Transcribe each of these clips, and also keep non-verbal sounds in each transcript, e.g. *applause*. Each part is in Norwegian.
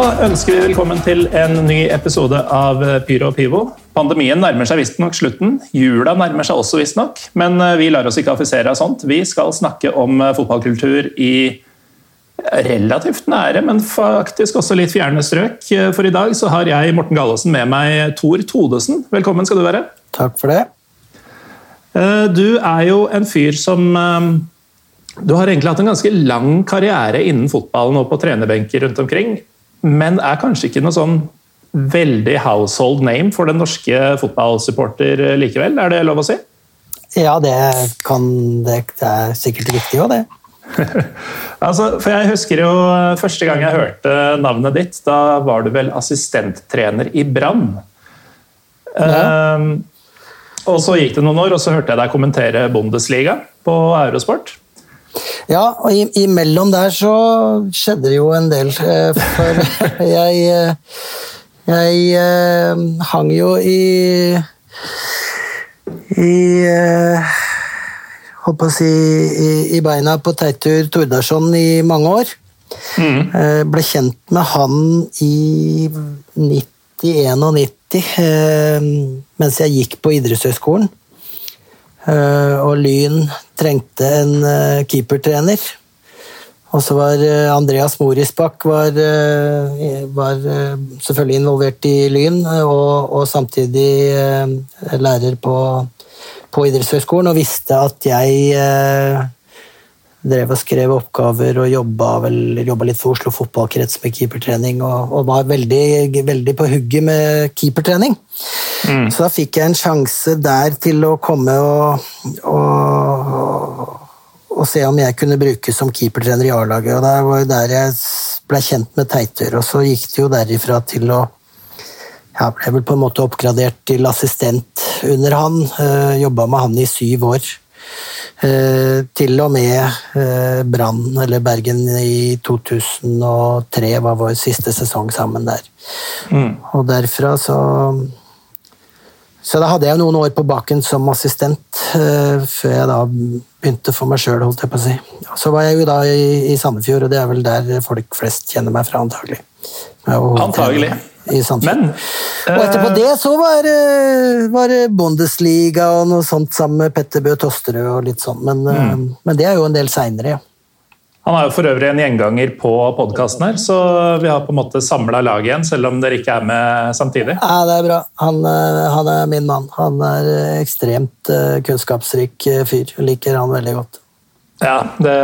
Ønsker vi velkommen til en ny episode av Pyro og Pivo. Pandemien nærmer seg visstnok slutten. Jula nærmer seg også visstnok. Men eh, vi lar oss ikke affisere av sånt. Vi skal snakke om eh, fotballkultur i relativt nære, men faktisk også litt fjerne strøk. Eh, For i dag så har jeg, Morten Gallaasen med meg Tor Todesen. Velkommen skal du være. Takk for det. Du er jo en fyr som Du har egentlig hatt en ganske lang karriere innen fotballen og på trenerbenker rundt omkring, men er kanskje ikke noe sånn veldig household name for den norske fotballsupporter likevel? Er det lov å si? Ja, det, kan, det, er sikkert riktig òg, det. *laughs* Altså, for jeg husker jo eh, første gang jeg hørte navnet ditt, da var du vel assistenttrener i Brann. Ehm, og så gikk det noen år, og så hørte jeg deg kommentere Bundesliga på Eurosport. Ja, og i- imellom der så skjedde det jo en del. eh, For *laughs* jeg eh, Jeg eh, hang jo i I Holdt på å si i, i beina på Teitur Tordarsson i mange år. Mm. Ble kjent med han i 90-91, eh, mens jeg gikk på idrettshøyskolen. Og Lyn trengte en eh, keepertrener. Og så var eh, Andreas Morisbakk var, eh, var selvfølgelig involvert i Lyn, og, og samtidig lærer på, på idrettshøyskolen, og visste at jeg drev og skrev oppgaver og jobba, litt for Oslo fotballkrets med keepertrening, og, og var veldig, veldig på hugget med keepertrening. Så da fikk jeg en sjanse der til å komme og, og, og se om jeg kunne brukes som keepertrener i A-laget. Og det var jo der jeg ble kjent med Teitur, og så gikk det jo derifra til å Jeg ble vel på en måte oppgradert til assistent under han. Uh, Jobba med han i syv år. Eh, til og med eh, Brann, eller Bergen, i 2003 var vår siste sesong sammen der. Og derfra så Så da hadde jeg noen år på baken som assistent, eh, før jeg da begynte for meg sjøl, holdt jeg på å si. Så var jeg jo da i, i Sandefjord, og det er vel der folk flest kjenner meg fra, antagelig. Antagelig. Men Og etterpå det så var var Bundesliga og noe sånt sammen med Petter Bø Tosterød og litt sånn, men, mm. men det er jo en del seinere, ja. Han er jo for øvrig en gjenganger på podkasten her, så vi har på en måte samla laget igjen, selv om dere ikke er med samtidig. Ja, det er bra. Han, eh, han er min mann. Han er eh, ekstremt eh, kunnskapsrik eh, fyr. Jeg liker han veldig godt. Ja, det,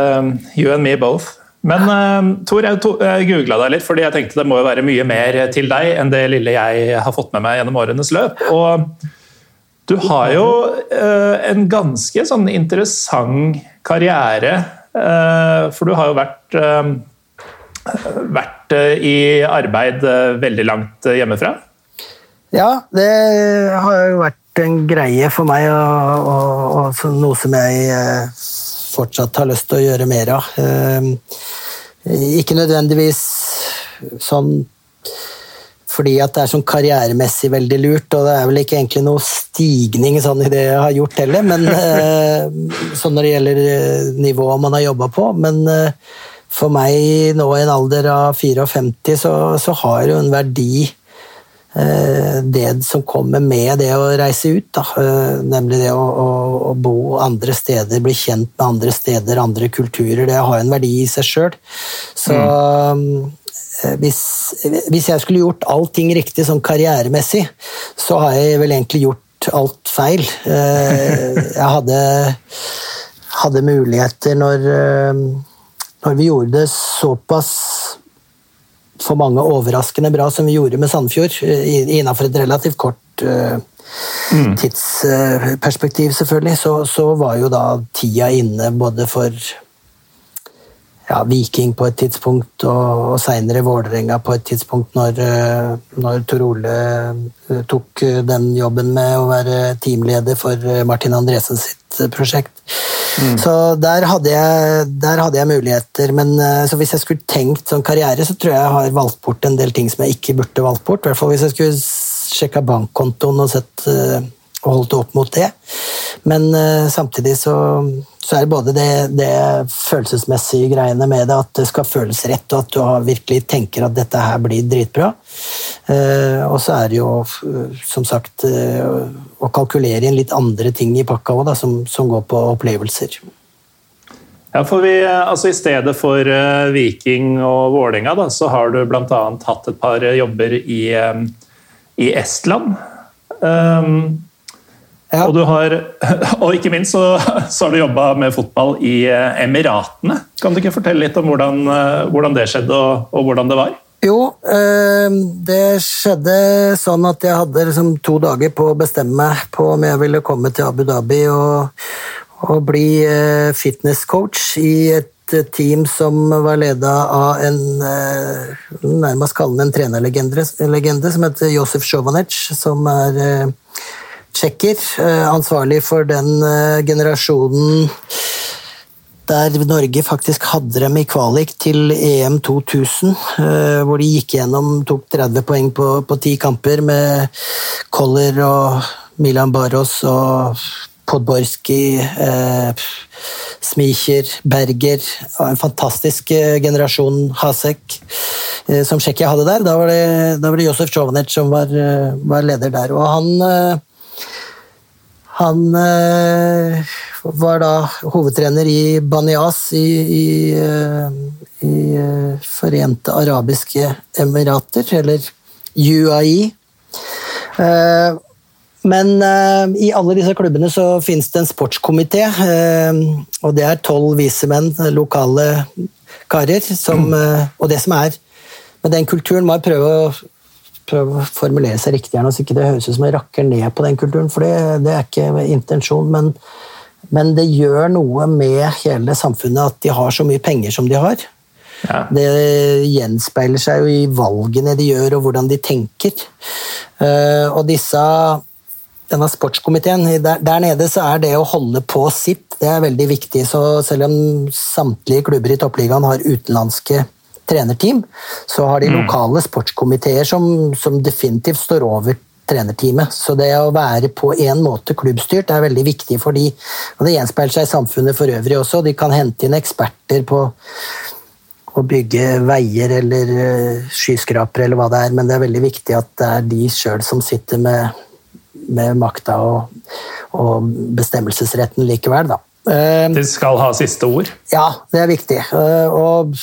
you and me both. Men uh, Tor, jeg, to, jeg googla deg litt, fordi jeg tenkte det må jo være mye mer til deg enn det lille jeg har fått med meg gjennom årenes løp. Og du har jo uh, en ganske sånn interessant karriere, eh, for du har jo vært eh, vært eh, i arbeid eh, veldig langt eh, hjemmefra. Ja, det har jo vært en greie for meg, og, og, og noe som jeg eh, fortsatt har lyst til å gjøre mer av. Eh, Ikke nødvendigvis sånn fordi at det er sånn karrieremessig veldig lurt, og det er vel ikke egentlig noe stigning sånn i det jeg har gjort heller, men eh, sånn når det gjelder eh, nivået man har jobba på. Men for meg nå i en alder av 54, så, så har det jo en verdi det som kommer med det å reise ut, da. Eh, nemlig det å, å, å bo andre steder, bli kjent med andre steder, andre kulturer. Det har en verdi i seg sjøl. Så mm. hvis, hvis jeg skulle gjort allting riktig sånn karrieremessig, så har jeg vel egentlig gjort alt feil. Eh, Jeg hadde, hadde muligheter når, eh, når vi gjorde det såpass for mange overraskende bra som vi gjorde med Sandefjord, eh, innenfor et relativt kort eh, tidsperspektiv, selvfølgelig, så, så var jo da tida inne både for ja, Viking på et tidspunkt, og, og seinere Vålerenga på et tidspunkt, når, eh, når Tor Ole eh, tok eh, den jobben med å være teamleder for Martin Andresen sitt prosjekt. prosjekt. Så der hadde, jeg, der hadde jeg muligheter, men så hvis jeg skulle tenkt sånn karriere, så tror jeg jeg har valgt bort en del ting som jeg ikke burde valgt bort. I hvert fall hvis jeg skulle sjekka bankkontoen og sett holdt opp mot det. Men uh, samtidig så, så, er det både det, det, følelsesmessige greiene med det, at det skal føles rett, og at du virkelig tenker at dette her blir dritbra. Uh, og så er det jo, som sagt, uh, å kalkulere inn litt andre ting i pakka òg, som, som går på opplevelser. Ja, for vi, altså I stedet for Viking og Vålerenga, så har du bl.a. hatt et par jobber i, i Estland. Um, ja. og, har, *laughs* og, ikke minst så, så har du jobba med fotball i uh, Emiratene. Kan du ikke fortelle litt om hvordan, uh, hvordan det skjedde, og, og, hvordan det var? Jo, det skjedde sånn at jeg hadde liksom to dager på å bestemme meg på om jeg ville komme til Abu Dhabi og og bli eh, fitnesscoach i et eh, team som var leda av en eh, nærmest kallende en trenerlegende som heter Josef Sjovanec, som er tsjekker. Ansvarlig for den generasjonen der Norge faktisk hadde dem i kvalik til EM 2000, hvor de gikk gjennom, tok 30 poeng på, på 10 kamper med Koller og Milan Baros og Podborski, eh, Smicher, Berger En fantastisk eh, generasjon Hasek eh, som Tsjekkia hadde der. Da var det, da var det Josef Jovanec som var, eh, var, leder der. Og han eh, han eh, var da hovedtrener i Banias i, i, i Forente arabiske emirater, eller UAE. Men eh, i alle disse klubbene så finnes det en sportskomité, Eh, og det er tolv vise menn, lokale karer, som, eh, Og det som er med den kulturen, må jeg prøve å, prøve å formulere seg riktig her, så ikke det høres ut som jeg rakker ned på den kulturen, for det, det er ikke intensjon, men, men, det gjør noe med hele samfunnet at de har så mye penger som de har. Ja. Det gjenspeiler seg jo i valgene de gjør, og hvordan de tenker. Og disse denne sportskomiteen. Der, der, nede så er det å holde på sitt det er veldig viktig. Så selv om samtlige klubber i toppligaen har utenlandske trenerteam, så har de mm. lokale sportskomiteer som, som definitivt står over trenerteamet. Så det å være på en måte klubbstyrt er veldig viktig for de, og det gjenspeiler seg i samfunnet for øvrig også. De kan hente inn eksperter på å bygge veier eller eh, skyskrapere eller hva det er, men det er veldig viktig at det er de sjøl som sitter med med makta og, og, bestemmelsesretten likevel, da. Eh, de skal ha siste ord? Ja, det er viktig. Eh, og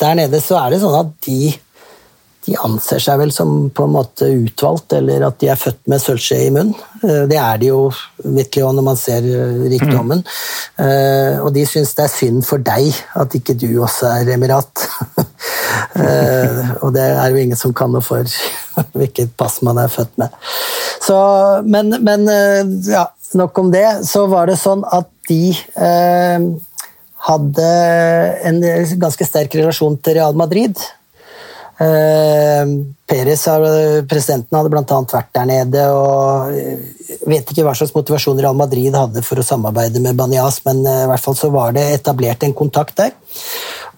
der nede så er det sånn at de, de anser seg vel som på en måte utvalgt, eller at de er født med sølvskje i munnen. Eh, det er de jo virkelig når man ser rikdommen. Mm. Og de syns det er synd for deg at ikke du også er emirat. *laughs* Og det er jo ingen som kan noe for *laughs* hvilket pass man er født med. Så, men, men eh, ja, nok om det. Så var det sånn at de eh, hadde en ganske sterk relasjon til Real Madrid. Eh, Perez, presidenten, hadde bl.a. vært der nede og vet ikke hva slags motivasjon Real Madrid hadde for å samarbeide med Banias, men eh, i hvert fall så var det etablert en kontakt der.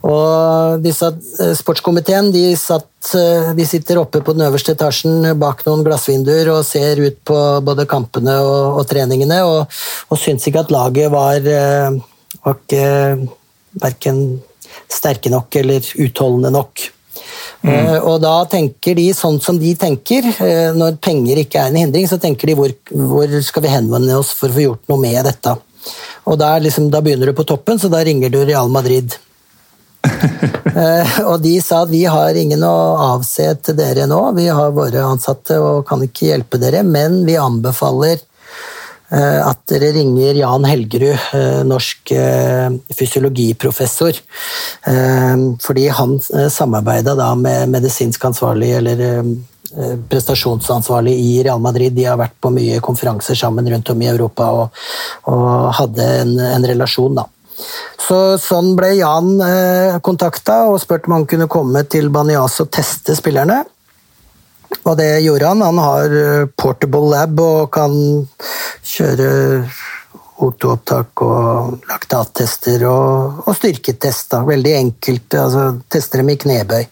Og disse eh, Sportskomiteen de, satt, eh, de, sitter oppe på den øverste etasjen bak noen glassvinduer og ser ut på både kampene og, og treningene, og, og syns ikke at laget var, var ikke verken sterke nok eller utholdende nok. Mm. Og da tenker de sånn som de tenker. Når penger ikke er en hindring, så tenker de hvor, hvor skal vi henvende oss for å få gjort noe med dette. Og da, liksom, da begynner du på toppen, så da ringer du Real Madrid. *laughs* Eh, og de sa at vi har ingen å avse til dere nå, vi har våre ansatte og kan ikke hjelpe dere, men vi anbefaler eh, at dere ringer Jan Helgerud, eh, norsk fysiologiprofessor. Fordi han samarbeida da med medisinsk ansvarlig eller prestasjonsansvarlig i Real Madrid. De har vært på mye konferanser sammen rundt om i Europa og, og hadde en, en relasjon, da. Så Sånn ble Jan eh, kontakta og spurt om han kunne komme til Banias og teste spillerne. Og det gjorde han. Han har eh, portable lab og kan kjøre O2-opptak og laktattester og, og styrketest. Veldig enkelt. altså Tester dem i knebøy.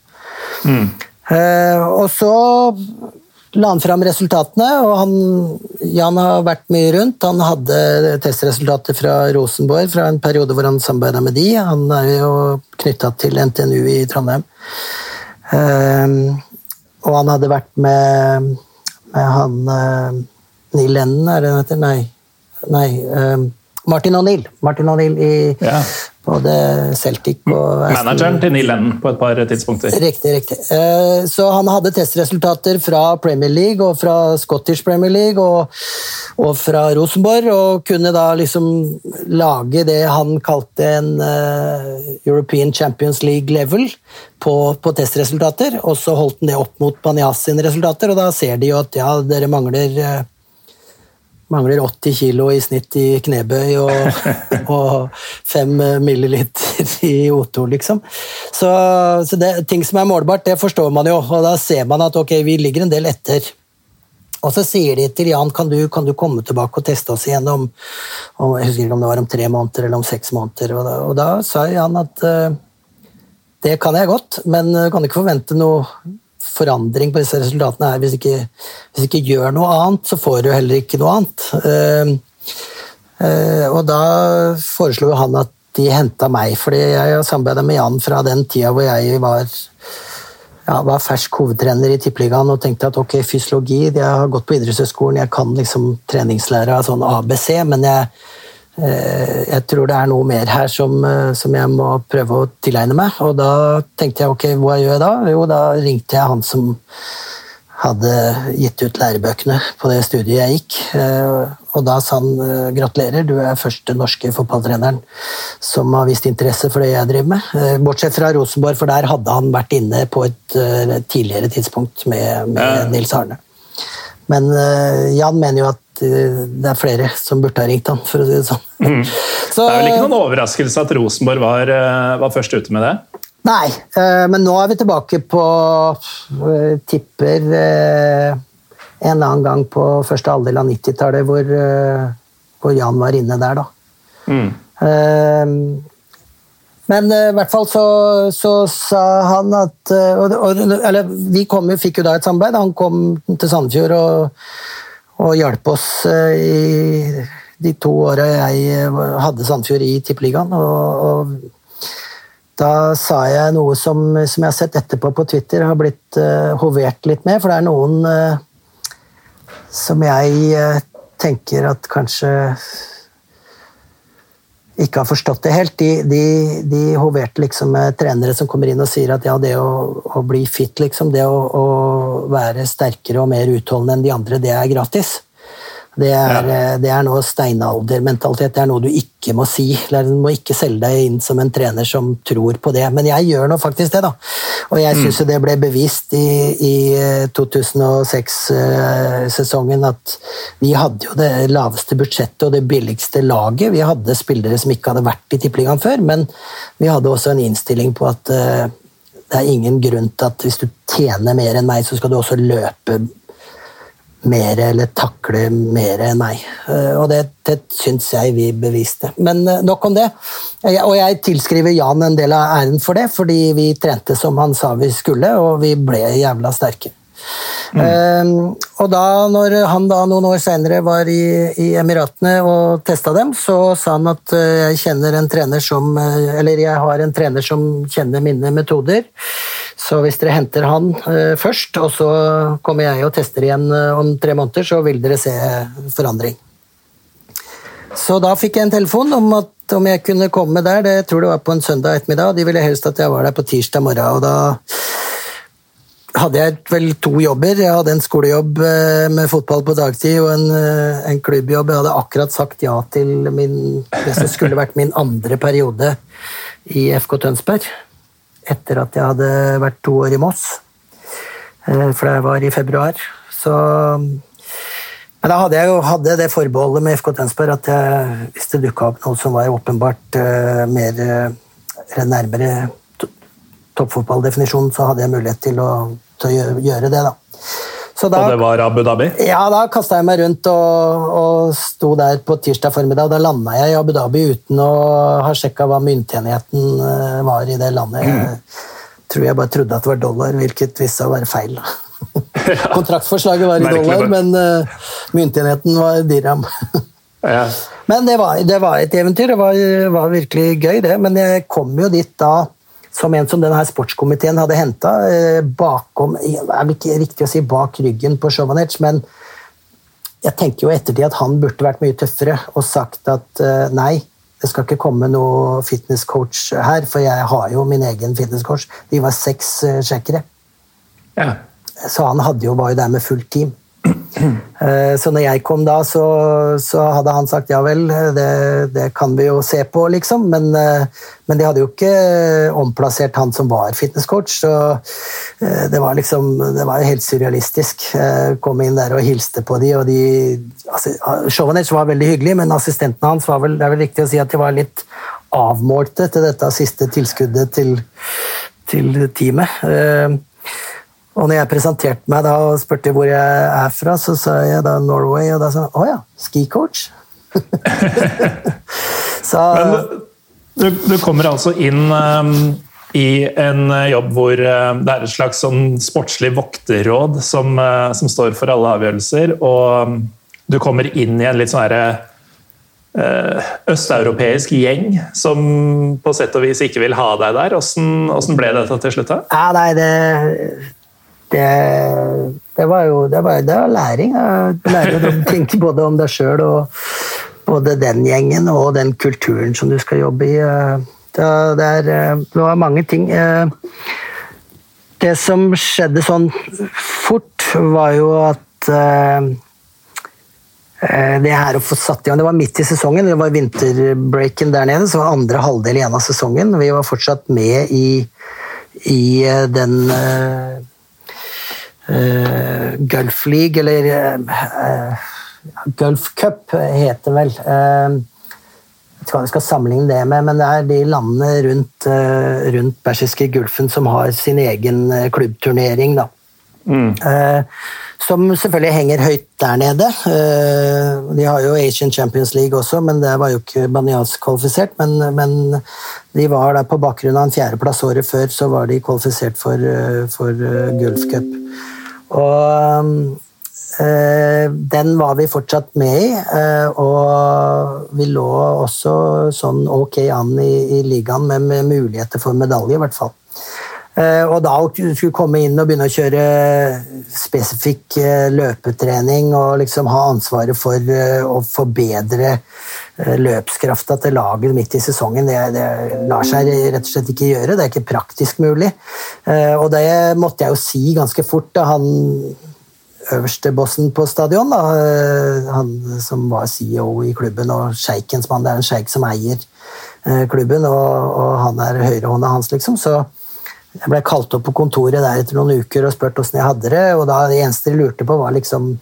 Mm. Eh, og så la han fram resultatene, og han, Jan har vært mye rundt. Han hadde testresultater fra Rosenborg fra en periode hvor han samarbeida med de. Han er jo knytta til NTNU i Trondheim. Um, og han hadde vært med, med han uh, Neil Lennon, er det han heter? Nei. Nei um, Martin O'Neill. Martin O'Neill i ja. Både Celtic og Manageren til Neil Lennon på et par tidspunkter. Riktig, riktig. Eh, så han hadde testresultater fra Premier League og fra Scottish Premier League og, og fra Rosenborg, og kunne da liksom lage det han kalte en uh, European Champions League level på, på, testresultater, og så holdt han det opp mot Banias sine resultater, og da ser de jo at ja, dere mangler uh, mangler 80 kilo i snitt i knebøy og, *laughs* og 5 milliliter i O2, liksom. Så, så det, ting som er målbart, det forstår man jo, og da ser man at ok, vi ligger en del etter. Og så sier de til Jan kan du, kan du komme tilbake og teste oss igjen om, om, jeg husker ikke om det var om tre måneder eller om seks måneder. Og da, og da sa Jan at uh, det kan jeg godt, men du kan ikke forvente noe forandring på disse resultatene her. Hvis ikke, hvis ikke gjør noe annet, så får du heller ikke noe annet. Uh, uh, og da foreslo han at de henta meg, fordi jeg samarbeida med Jan fra den tida hvor jeg var, ja, var fersk hovedtrener i Tippeligaen og tenkte at ok, fysiologi, jeg har gått på idrettshøyskolen, jeg kan liksom treningslære av sånn ABC, men jeg Eh, jeg tror det er noe mer her som, eh, som, jeg må prøve å tilegne meg. Og da tenkte jeg ok, hva gjør jeg da? Jo, da ringte jeg han som hadde gitt ut lærebøkene på det studiet jeg gikk. Eh, og da sa han gratulerer, du er første norske fotballtreneren som har vist interesse for det jeg driver med. Bortsett fra Rosenborg, for der hadde han vært inne på et tidligere tidspunkt med, med Nils Arne. Men Jan mener jo at det er flere som burde ha ringt han, for å si det sånn. Mm. *laughs* Så, det er vel ikke noen overraskelse at Rosenborg var, eh, var, først ute med det? Nei, eh, men nå er vi tilbake på eh, Tipper en eller annen gang på første halvdel av 90-tallet hvor, hvor, Jan var inne der, da. Mm. Men i hvert fall så, så sa han at Eller vi kom, fikk jo da et samarbeid. Han kom til Sandefjord og og hjalp oss eh, i de to åra jeg eh, hadde Sandfjord i Tippeligaen. Og, og, da sa jeg noe som, som, jeg har sett etterpå på Twitter har blitt uh, hovert litt med, for det er noen uh, som jeg uh, tenker at kanskje ikke har forstått det helt. De, de, de hoverte liksom med trenere som kommer inn og sier at ja, det å, å bli fit, liksom, det å, å, være sterkere og mer utholdende enn de andre, det er gratis. Det er, ja. Eh, det er noe steinaldermentalitet. Det er noe du ikke må si. Du må ikke selge deg inn som en trener som tror på det. Men jeg gjør nå faktisk det, da. Og jeg syns mm. det ble bevist i, i 2006-sesongen eh, at vi hadde jo det laveste budsjettet og det billigste laget. Vi hadde spillere som ikke hadde vært i Tippeligaen før, men vi hadde også en innstilling på at eh, det er ingen grunn til at hvis du tjener mer enn meg, så skal du også løpe mer eller takle mer enn meg. Eh, og det, det syns jeg vi beviste. Men eh, nok om det. Og jeg tilskriver Jan en del av æren for det, fordi vi trente som han sa vi skulle, og vi ble jævla sterke. Mm. Um, og da når han da noen år senere var i, i Emiratene og testa dem, så sa han at uh, jeg kjenner en trener som Eller jeg har en trener som kjenner mine metoder. Så hvis dere henter han uh, først, og så kommer jeg og tester igjen om tre måneder, så vil dere se forandring. Så da fikk jeg en telefon om at om jeg kunne komme der. Det tror det var på en søndag ettermiddag. De ville helst at jeg var der på tirsdag morgen. og da hadde jeg vel to jobber. Jeg hadde en skolejobb eh, med fotball på dagtid og en, eh, en klubbjobb. Jeg hadde akkurat sagt ja til min, det som skulle vært min andre periode i FK Tønsberg. Etter at jeg hadde vært to år i Moss. Eh, for det var i februar. Så men da hadde jeg jo hadde det forbeholdet med FK Tønsberg at jeg, hvis det dukka opp noe som var åpenbart uh, mer uh, nærmere toppfotballdefinisjonen, så hadde jeg mulighet til å til å gjøre det. da. Da, og det var Abu Dhabi? Ja, da kasta jeg meg rundt og, og sto der på tirsdag formiddag. Da landa jeg i Abu Dhabi uten å ha sjekka hva myntenheten eh, var i det landet. Jeg tror jeg bare trodde at det var dollar, hvilket viste seg å være feil. *laughs* Kontraktforslaget var i dollar, men uh, myntenheten var dirham. ja. *laughs* Men det var, det var, et eventyr. Det var, var, virkelig gøy, det. Men jeg kom jo dit da som en som denne sportskomiteen hadde henta, eh, bakom Det er ikke riktig å si bak ryggen på Sjovanec, men jeg tenker jo ettertid at han burde vært mye tøffere og sagt at uh, nei, det skal ikke komme noe fitnesscoach her, for jeg har jo min egen fitnesscoach. De var seks tsjekkere. sjekkere. Ja. Så han jo, var jo der med fullt team. Eh, så når jeg kom da, så, så, hadde han sagt ja vel, det, det, kan vi jo se på, liksom. Men, eh, men, de hadde jo ikke omplassert han som var fitnesscoach. Så eh, det var liksom Det var helt surrealistisk. Kom inn der og hilste på de, og de altså, Shovanec var veldig hyggelig, men assistentene hans var vel, det er vel riktig å si at de var litt avmålte til dette siste tilskuddet til, til teamet. Og når jeg presenterte meg da og spurte hvor jeg er fra, så sa jeg da Norway, og da sa han å ja, skicoach. *laughs* så du, du, kommer altså inn um, i en jobb hvor uh, det er et slags sånn sportslig vokterråd som, uh, som, står for alle avgjørelser, og um, du kommer inn i en litt sånn herre uh, østeuropeisk gjeng som på sett og vis ikke vil ha deg der. Hvordan ble dette til slutt? da? Ja, nei, det det, det, var jo det var, det var læring. Du lærer å *laughs* tenke både om deg sjøl og både den gjengen og den kulturen som du skal jobbe i. Det, det, er, det var mange ting. Det som skjedde sånn fort, var jo at eh, det her å få satt i gang Det var midt i sesongen, det var vinterbreaken der nede. Så var andre halvdel igjen av sesongen. Vi var fortsatt med i, i den uh, Gulf League, eller uh, Gulf Cup heter vel. Jeg vet ikke hva vi skal sammenligne det med, men det er de landene rundt, rundt Persiske Gulfen som har sin egen klubbturnering. da. Mm. Som selvfølgelig henger høyt der nede. De har jo Asian Champions League også, men det var jo ikke Banyas kvalifisert. Men, men, de var der på bakgrunn av en fjerdeplass året før, så var de kvalifisert for, for Gulf Cup. Og eh, den var vi fortsatt med i, eh, og vi lå også sånn ok an i, i ligaen med, med, muligheter for medalje, i hvert fall. Eh, og da skulle komme inn og begynne å kjøre spesifikk løpetrening og liksom ha ansvaret for å forbedre løpskrafta til laget midt i sesongen, det, det, lar seg rett og slett ikke gjøre. Det er ikke praktisk mulig. Og det måtte jeg jo si ganske fort da han øverste bossen på stadion, da, han som var CEO i klubben, og sjeikens mann, det er en sjeik som eier klubben, og, og han er høyrehånda hans, liksom. så jeg ble kalt opp på kontoret der etter noen uker og spurt åssen jeg hadde det. og da Det eneste de lurte på, var liksom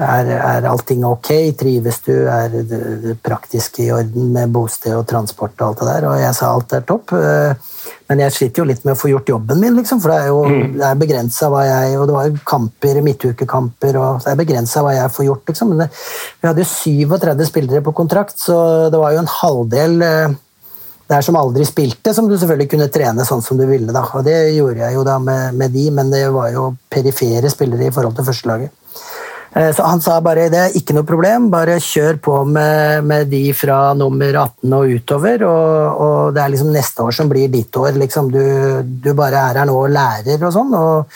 er, er allting ok? Trives du? Er det, det praktiske i orden med bosted og transport og alt det der? Og jeg sa alt er topp. Eh, men jeg sliter jo litt med å få gjort jobben min, liksom, for det er jo mm. det er begrensa hva jeg Og det var kamper, midtukekamper, og det er begrensa hva jeg får gjort, liksom. Men det, vi hadde jo 37 spillere på kontrakt, så det var jo en halvdel det der som aldri spilte, som du selvfølgelig kunne trene sånn som du ville. da, og Det gjorde jeg jo da med, med de, men det var jo perifere spillere i forhold til førstelaget. Eh, så han sa bare det er ikke noe problem, bare kjør på med, med de fra nummer 18 og utover. Og, og, det er liksom neste år som blir ditt år. Liksom. Du, du, bare er her nå og lærer og sånn, og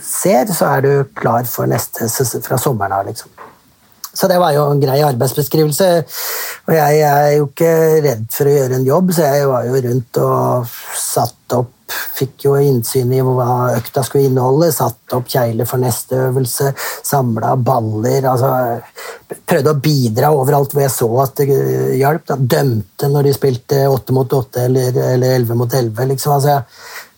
ser, så er du klar for neste fra sommeren av, liksom. Så det var jo en grei arbeidsbeskrivelse. Og jeg, er jo ikke redd for å gjøre en jobb, så jeg var jo rundt og satt opp Fikk jo innsyn i hva økta skulle inneholde. Satt opp kjegler for neste øvelse. Samla baller. altså Prøvde å bidra overalt hvor jeg så at det hjalp. Dømte når de spilte åtte mot åtte eller elleve mot elleve. Liksom. Altså,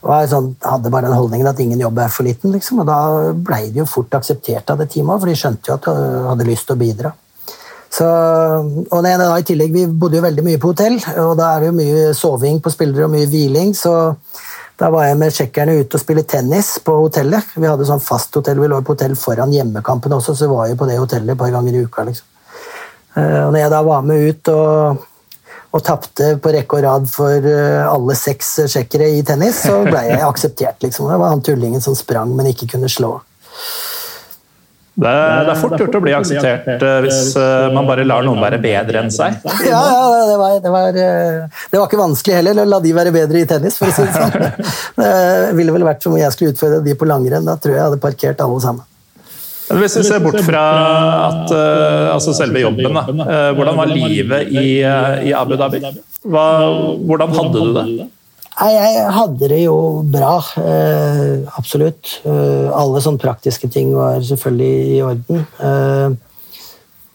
jeg sånn, hadde bare den holdningen at ingen jobb er for liten. Liksom. Og da blei det jo fort akseptert av det teamet, for de skjønte jo at du hadde lyst til å bidra. Så, og da, I tillegg, Vi bodde jo veldig mye på hotell, og da er det jo mye soving på spillere og mye hviling. så da var jeg med tsjekkerne ute og spille tennis på hotellet. Vi hadde sånn fast hotell, vi lå på hotell foran hjemmekampen også, så var jeg på det hotellet et par ganger i uka. liksom. Eh, og når jeg da var med ut og, og tapte på rekke og rad for eh, alle seks tsjekkere i tennis, så ble jeg akseptert. liksom. Det var han tullingen som sprang, men ikke kunne slå. Det, det, er fort gjort å bli akseptert eh, hvis uh, man bare lar noen være bedre enn seg. Ja, ja det, var, det, var, det, var, ikke vanskelig heller å la de være bedre i tennis, for å si det sånn. *laughs* Det ville vel vært som om jeg skulle utfordre de på langrenn. Da tror jeg jeg hadde parkert alle sammen. Hvis vi ser bort fra at, uh, altså selve jobben, da. Hvordan var livet i, i Abu Dhabi? Hva, hvordan hadde du det? Nei, jeg hadde det jo bra. Eh, absolutt. Eh, alle sånne praktiske ting var selvfølgelig i orden. Eh,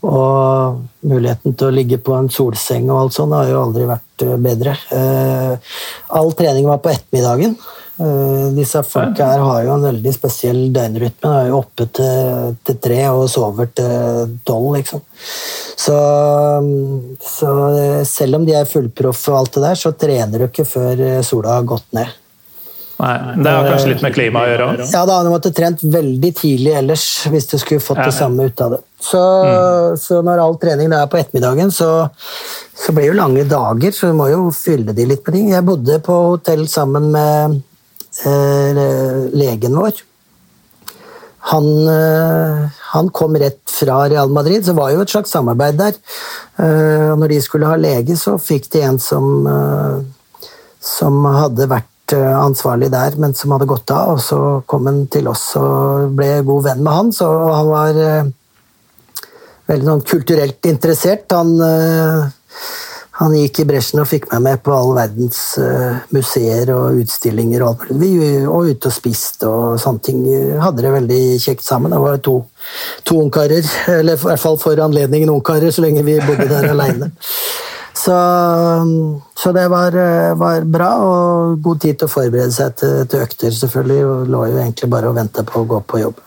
og muligheten til å ligge på en solseng og alt sånt har jo aldri vært eh, bedre. Eh, all trening var på ettermiddagen. Eh, disse folka her har jo en veldig spesiell døgnrytme. De er jo oppe til, til tre og sover til tolv, liksom. Så, så, selv om de er fullproff og alt det der, så trener du ikke før sola har gått ned. Nei, Det har kanskje litt med klimaet å gjøre? Ja, da hadde måttet trent veldig tidlig ellers hvis du skulle fått det samme ut av det. Så, mm. så når all trening er på ettermiddagen, så, så blir det jo lange dager, så du må jo fylle de litt på ting. Jeg bodde på hotell sammen med Eh, legen vår. Han, eh, han, kom rett fra Real Madrid, så det var jo et slags samarbeid der. Eh, når de skulle ha lege, så fikk de en som, som hadde vært ansvarlig der, men som hadde gått av. Og så kom han til oss og ble god venn med han, så han var veldig sånn kulturelt interessert. Han han gikk i bresjen og fikk meg med på all verdens uh, museer og utstillinger. Og, vi, og ute og spiste og sånne ting. Hadde det veldig kjekt sammen. Det var to, to ungkarer, eller i hvert fall for anledningen ungkarer, så lenge vi bodde der aleine. Så, så, det var, var, bra, og god tid til å forberede seg til, til økter, selvfølgelig. Og lå jo egentlig bare og venta på å gå på jobb.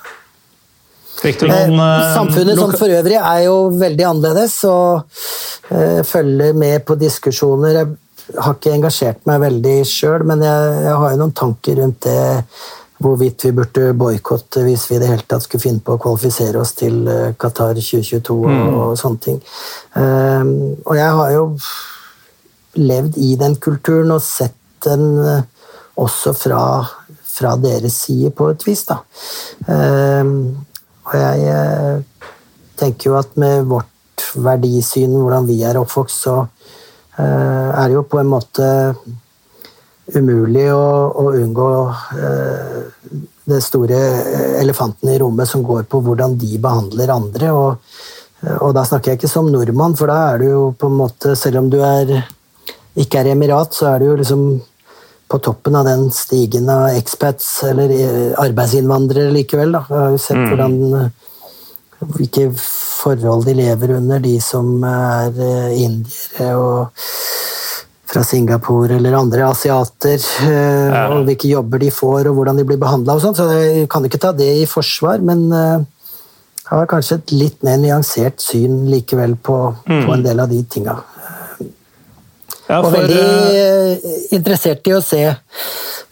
Noen, eh, Samfunnet som for øvrig er jo veldig annerledes. og uh, følger med på diskusjoner. Jeg har ikke engasjert meg veldig sjøl, men jeg, jeg, har jo noen tanker rundt det. Hvorvidt vi burde boikotte hvis vi i det hele tatt skulle finne på å kvalifisere oss til Qatar 2022 og, mm. og sånne ting. Um, og jeg har jo levd i den kulturen og sett den også fra, fra deres side, på et vis. da. Um, og jeg eh, tenker jo at med vårt verdisyn, hvordan vi er oppvokst, så eh, er det jo på en måte umulig å, å unngå eh, det store elefanten i rommet som går på hvordan de behandler andre. Og, og, da snakker jeg ikke som nordmann, for da er du jo på en måte Selv om du er, ikke er emirat, så er du jo liksom på toppen av den stigen av expats, eller arbeidsinnvandrere likevel. Da. Jeg har jo sett mm. hvordan hvilke forhold de lever under, de som er eh, indiere og fra Singapore eller andre asiater. Eh. Og hvilke jobber de får, og hvordan de blir behandla. Så jeg kan ikke ta det i forsvar, men jeg eh, har kanskje et litt mer nyansert syn likevel på, mm. på en del av de tinga. Ja, for, og veldig eh, interessert i å se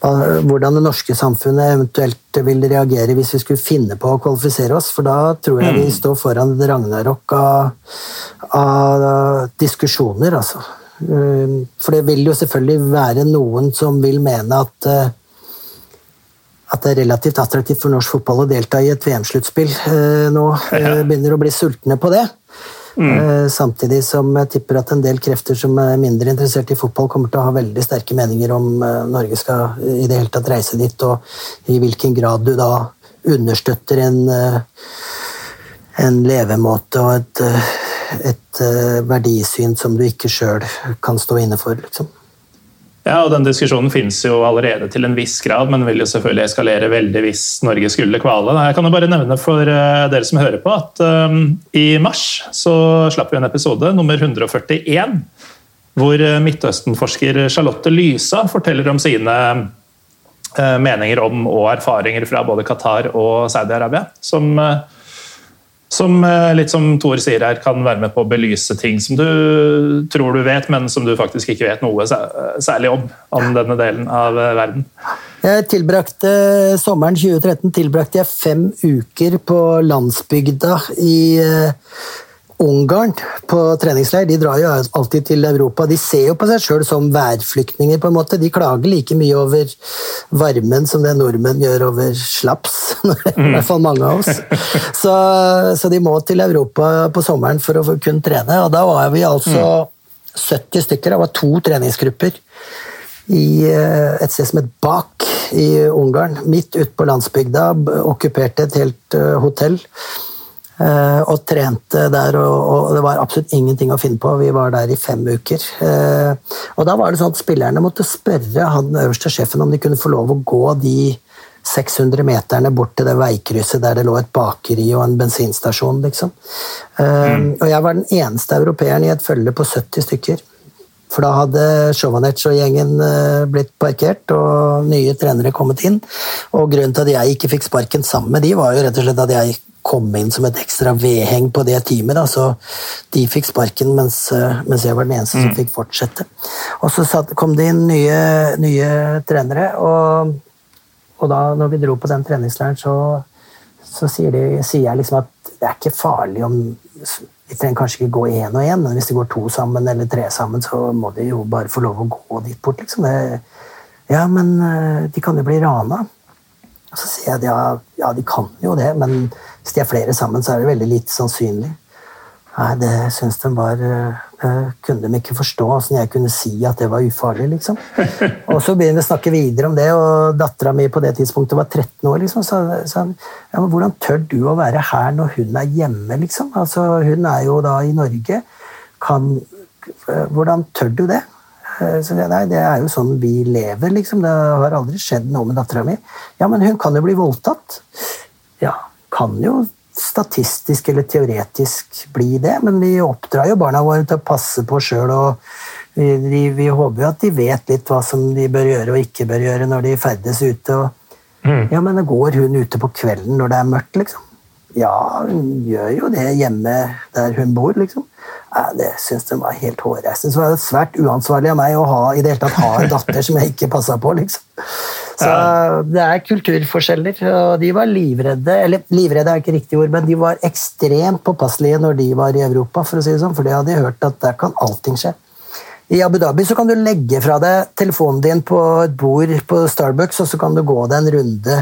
hvordan det norske samfunnet eventuelt vil reagere hvis vi skulle finne på å kvalifisere oss, for da tror jeg vi mm. står foran et ragnarok av, av diskusjoner, altså. Eh, for det vil jo selvfølgelig være noen som vil mene at eh, at det er relativt attraktivt for norsk fotball å delta i et VM-sluttspill nå. Ja. Begynner å bli sultne på det. Mm. Eh, samtidig som jeg tipper at en del krefter som er mindre interessert i fotball, kommer til å ha veldig sterke meninger om eh, Norge skal i det hele tatt reise dit, og i hvilken grad du da understøtter en, eh, en levemåte og et, et verdisyn som du ikke sjøl kan stå inne for. liksom. Ja, og den Diskusjonen finnes jo allerede til en viss grad, men vil jo selvfølgelig eskalere veldig hvis Norge skulle kvale. Jeg kan jo bare nevne for eh, dere som hører på, at um, i mars så slapp vi en episode, nummer 141, hvor eh, Midtøsten-forsker Charlotte Lysa forteller om sine meninger om og erfaringer fra både Qatar og Saudi-Arabia. som som eh, litt som Tor sier her, kan være med på å belyse ting som du tror du vet, men som du faktisk ikke vet noe særlig om, om denne delen av eh, verden. Jeg tilbrakte Sommeren 2013 tilbrakte jeg fem uker på landsbygda i eh, Ungarn på treningsleir. De drar jo alltid til Europa. De ser jo på seg sjøl som værflyktninger, på en måte. De klager like mye over varmen som det nordmenn gjør over slaps. *laughs* I hvert fall mange av oss. Så, så, de må til Europa på sommeren for å kunne trene. Og da var vi altså 70 stykker. Det var to treningsgrupper i eh, et sted som het Bak i Ungarn. Midt ute på landsbygda. Okkuperte et helt eh, hotell. Eh, og trente der, og, det var absolutt ingenting å finne på. Vi var der i fem uker. Eh, og da var det sånn at spillerne måtte spørre han øverste sjefen om de kunne få lov å gå de 600 meterne bort til det veikrysset der det lå et bakeri og en bensinstasjon, liksom. Eh, mm. Og jeg var den eneste europeeren i et følge på 70 stykker. For da hadde Sjovanec og gjengen blitt parkert, og nye trenere kommet inn. Og grunnen til at jeg ikke fikk sparken sammen med de, var jo rett og slett at jeg kom inn som et ekstra vedheng på det teamet. Da. Så de fikk sparken, mens, eh, mens, jeg var den eneste mm. som fikk fortsette. Og så satt, kom det inn nye, nye trenere, og, og, da når vi dro på den treningsleiren, så, så sier, de, sier, jeg liksom at det er ikke farlig om Vi trenger kanskje ikke gå én og én, men hvis de går to sammen eller tre sammen, så må de jo bare få lov å gå dit bort, liksom. Det, ja, men eh, de kan jo bli rana. Og så sier jeg at ja, ja, de kan jo det, men hvis de er flere sammen, så er det veldig lite sannsynlig. Nei, det syns de var eh, Kunne de ikke forstå åssen jeg kunne si at det var ufarlig, liksom. *laughs* Og så begynner vi å snakke videre om det, og dattera mi på det tidspunktet var 13 år, liksom. Så sa ja, men hvordan tør du å være her når hun er hjemme, liksom? Altså, hun er jo da i Norge. Kan eh, Hvordan tør du det? Eh, så det, nei, det er jo sånn vi lever, liksom. Det har aldri skjedd noe med dattera mi. Ja, men hun kan jo bli voldtatt. Ja, kan jo statistisk eller teoretisk bli det, men vi oppdrar jo barna våre til å passe på sjøl. Vi, vi, vi, håper jo at de vet litt hva som de bør gjøre og ikke bør gjøre når de ferdes ute. Og, mm. Ja, men går hun ute på kvelden når det er mørkt, liksom? Ja, hun gjør jo det hjemme der hun bor, liksom. Det syns de var helt hårreisende. Så det var svært uansvarlig av meg å ha, i det hele tatt ha en datter som jeg ikke passa på, liksom. Så det er kulturforskjeller, og de var livredde. Eller livredde er ikke riktig ord, men de var ekstremt påpasselige når de var i Europa, for å si det sånn, for det hadde jeg hørt at der kan allting skje. I Abu Dhabi så kan du legge fra deg telefonen din på et bord på Starbucks, og så kan du gå deg en runde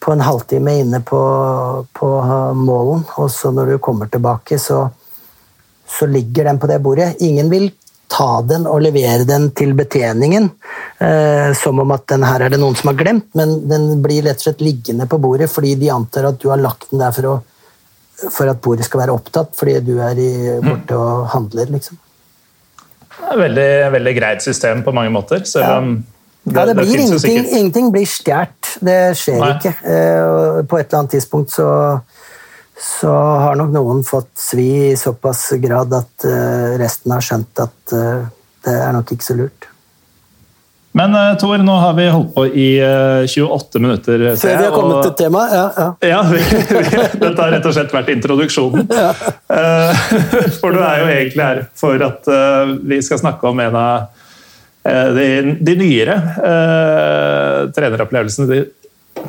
på en halvtime inne på, på målen, og så når du kommer tilbake, så, så ligger den på det bordet. Ingen vil ta den og levere den til betjeningen, eh, som om at den her er det noen som har glemt, men den blir rett og slett liggende på bordet fordi de antar at du har lagt den der for, å, for at bordet skal være opptatt, fordi du er i, borte og handler, liksom. Veldig, veldig greit system på mange måter. selv ja. det, ja, det blir det ingenting, ingenting blir stjålet. Det skjer Nei. ikke. Eh, på et eller annet tidspunkt så så har nok noen fått svi i såpass grad at uh, resten har skjønt at uh, det er nok ikke så lurt. Men uh, Tor, nå har vi holdt på i 28 minutter. Før vi har kommet og... til temaet? Ja. ja. ja vi, *laughs* vi, dette har rett og slett vært introduksjonen. *laughs* Ja. *laughs* for du er jo egentlig her for at vi skal snakke om en av de, de nyere treneropplevelsene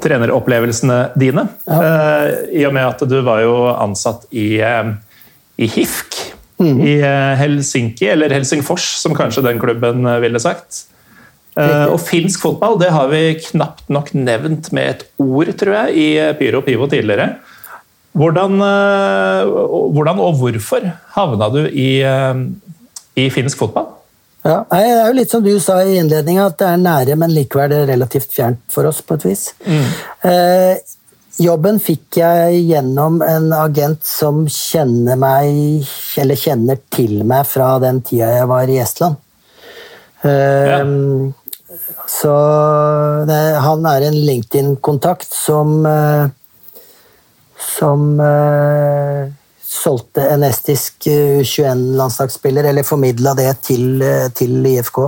treneropplevelsene dine. Ja. Uh, I og med at du var jo ansatt i, uh, i HIFK mm. i uh, Helsinki, eller Helsingfors, som kanskje den klubben ville sagt. og finsk fotball det har vi knapt nok nevnt med et ord, tror jeg, i Pyro Pivo tidligere. Hvordan, hvordan og hvorfor havna du i, i finsk fotball? Ja, Det er jo litt som du sa i innledninga, at det er nære, men likevel relativt fjernt for oss på et vis. Mm. Eh, jobben fikk jeg gjennom en agent som kjenner meg, eller kjenner til meg fra den tida jeg var i Estland. Eh, ja. Så det, han er en LinkedIn-kontakt som eh, som eh, solgte en estisk U21-landslagsspiller, eller formidla det til, eh, til IFK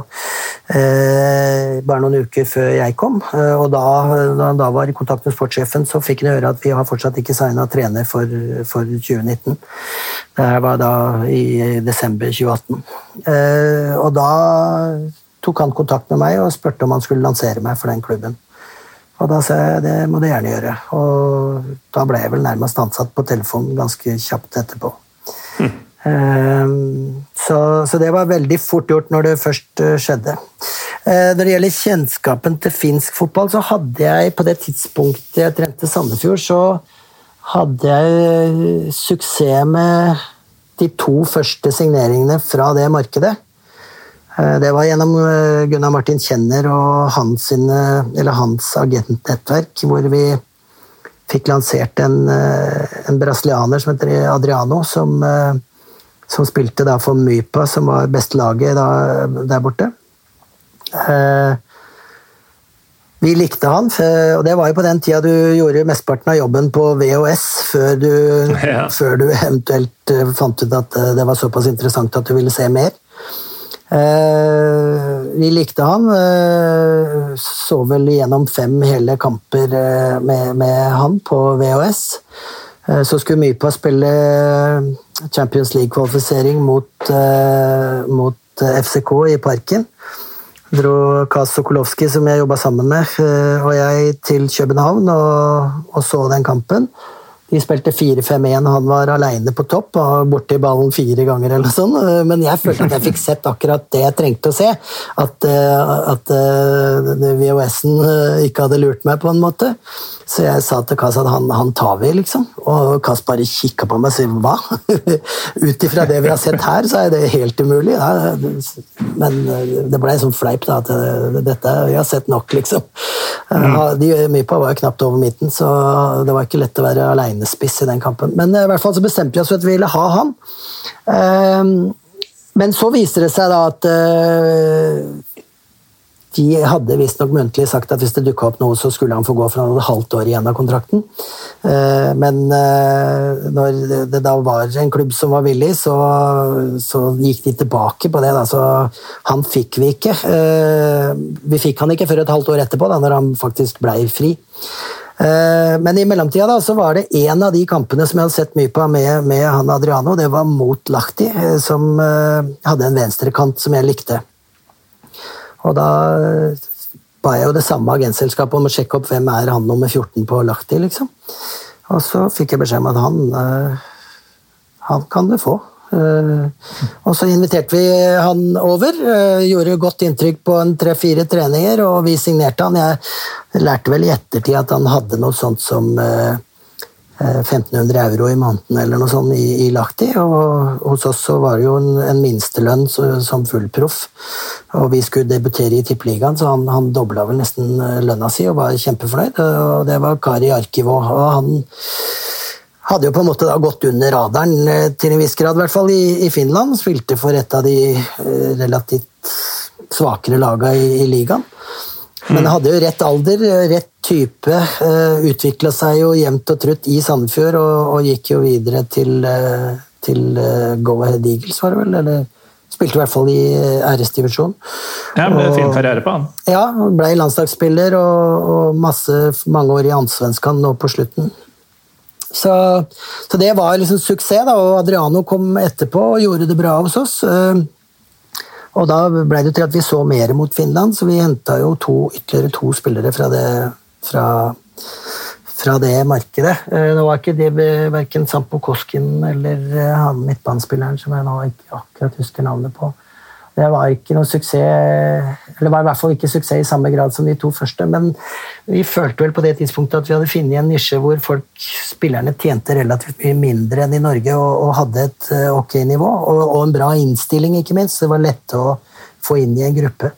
eh, bare noen uker før jeg kom. Eh, og da, da han da var i kontakt med sportssjefen, så fikk han høre at vi har fortsatt ikke signa trener for, for, 2019. Det var da i desember 2018. Eh, og da tok han kontakt med meg og spurte om han skulle lansere meg for den klubben. Og da sa jeg det må du gjerne gjøre. Og da ble jeg vel nærmest ansatt på telefonen ganske kjapt etterpå. Mm. Så, så, det var veldig fort gjort når det først skjedde. Når det gjelder kjennskapen til finsk fotball, så hadde jeg på det tidspunktet jeg trente Sandefjord, så hadde jeg suksess med de to første signeringene fra det markedet. Det var gjennom Gunnar Martin Kjenner og hans, hans agentnettverk, hvor vi fikk lansert en, en, brasilianer som heter Adriano, som, som spilte for Mypa, som var beste laget der borte. Vi likte han, og det var jo på den tida du gjorde mesteparten av jobben på VHS, før du, *laughs* ja. før du eventuelt eh, fant ut at eh, det var såpass interessant at du ville se mer. Eh, vi likte han. Så vel gjennom fem hele kamper med, med han på VHS. Så skulle Mypa spille Champions League-kvalifisering mot, mot FCK i Parken dro Kas Sokolowski, som jeg jobba sammen med, eh, og jeg til København og, og så den kampen. De spilte 4-5-1, han var aleine på topp og borti ballen fire ganger. eller sånn, Men jeg følte at jeg fikk sett akkurat det jeg trengte å se. At, eh, at eh, VHS-en ikke hadde lurt meg, på en måte. Så jeg sa til Kass at han, han, tar vi, liksom. Og Kass bare kikka på meg og sier hva? *laughs* Ut ifra det vi har sett her, så er det helt umulig. Ja, men det ble sånn fleip, da. At dette Vi har sett nok, liksom. Mm. De Mypa var jo knapt over midten, så det var ikke lett å være alenespiss i den kampen. Men i hvert fall så bestemte vi oss for at vi ville ha han. Men så viste det seg da at eh, de hadde visstnok muntlig sagt at hvis det dukka opp noe, så skulle han få gå, for han hadde halvt år igjen av kontrakten. Eh, men eh, når det da var en klubb som var villig, så, så gikk de tilbake på det. Da. Så han fikk vi ikke. Eh, vi fikk han ikke før et halvt år etterpå, da når han faktisk blei fri. Men i mellomtida da, så var det en av de kampene som jeg hadde sett mye på med, med han Adriano. Det var mot Lahti, som hadde en venstrekant som jeg likte. Og da ba jeg jo det samme agentselskapet om å sjekke opp hvem er han nummer 14 på Lahti, liksom. Og så fikk jeg beskjed om at han, øh, han kan du få. Uh, og så inviterte vi han over. Gjorde godt inntrykk på en tre-fire treninger, og vi signerte han. Jeg lærte vel i ettertid at han hadde noe sånt som 1500 eh, euro i måneden eller noe sånt i, i Lahti. Og hos oss så var det jo en, en minstelønn som fullproff. Og vi skulle debutere i Tippeligaen, så han, han dobla vel nesten eh, lønna si og var kjempefornøyd. Og det var Kari Arkivo. Og han hadde jo på en måte da gått under radaren eh, til en viss grad, i hvert fall i, i Finland. Spilte for et av de relativt svakere laga i, i ligaen. Men hadde jo rett alder, rett type. Eh, Utvikla seg jo jevnt og trutt i Sandefjord, og, og gikk jo videre til, uh, til uh, Go Ahead Eagles, var det vel? Eller spilte i hvert fall i æresdivisjon. Ja, ble og, fin karriere på han. Ja, ble landslagsspiller og, og masse, mange år i Allsvenskan nå på slutten. Så, så, det var liksom suksess, da, og Adriano kom etterpå og gjorde det bra hos oss. Og da ble det til at vi så mer mot Finland, så vi henta jo to, ytterligere to spillere fra det, fra, fra det markedet. Eh, nå var ikke det verken Sampo Koskin eller eh, han midtbanespilleren som jeg nå ikke akkurat husker navnet på. Det var ikke noe suksess, eller var i hvert fall ikke suksess i samme grad som de to første. Men vi følte vel på det tidspunktet at vi hadde funnet en nisje hvor folk, spillerne tjente relativt mye mindre enn i Norge og, og hadde et eh, ok nivå. Og, og, en bra innstilling, ikke minst. Det var lett å få inn i en gruppe.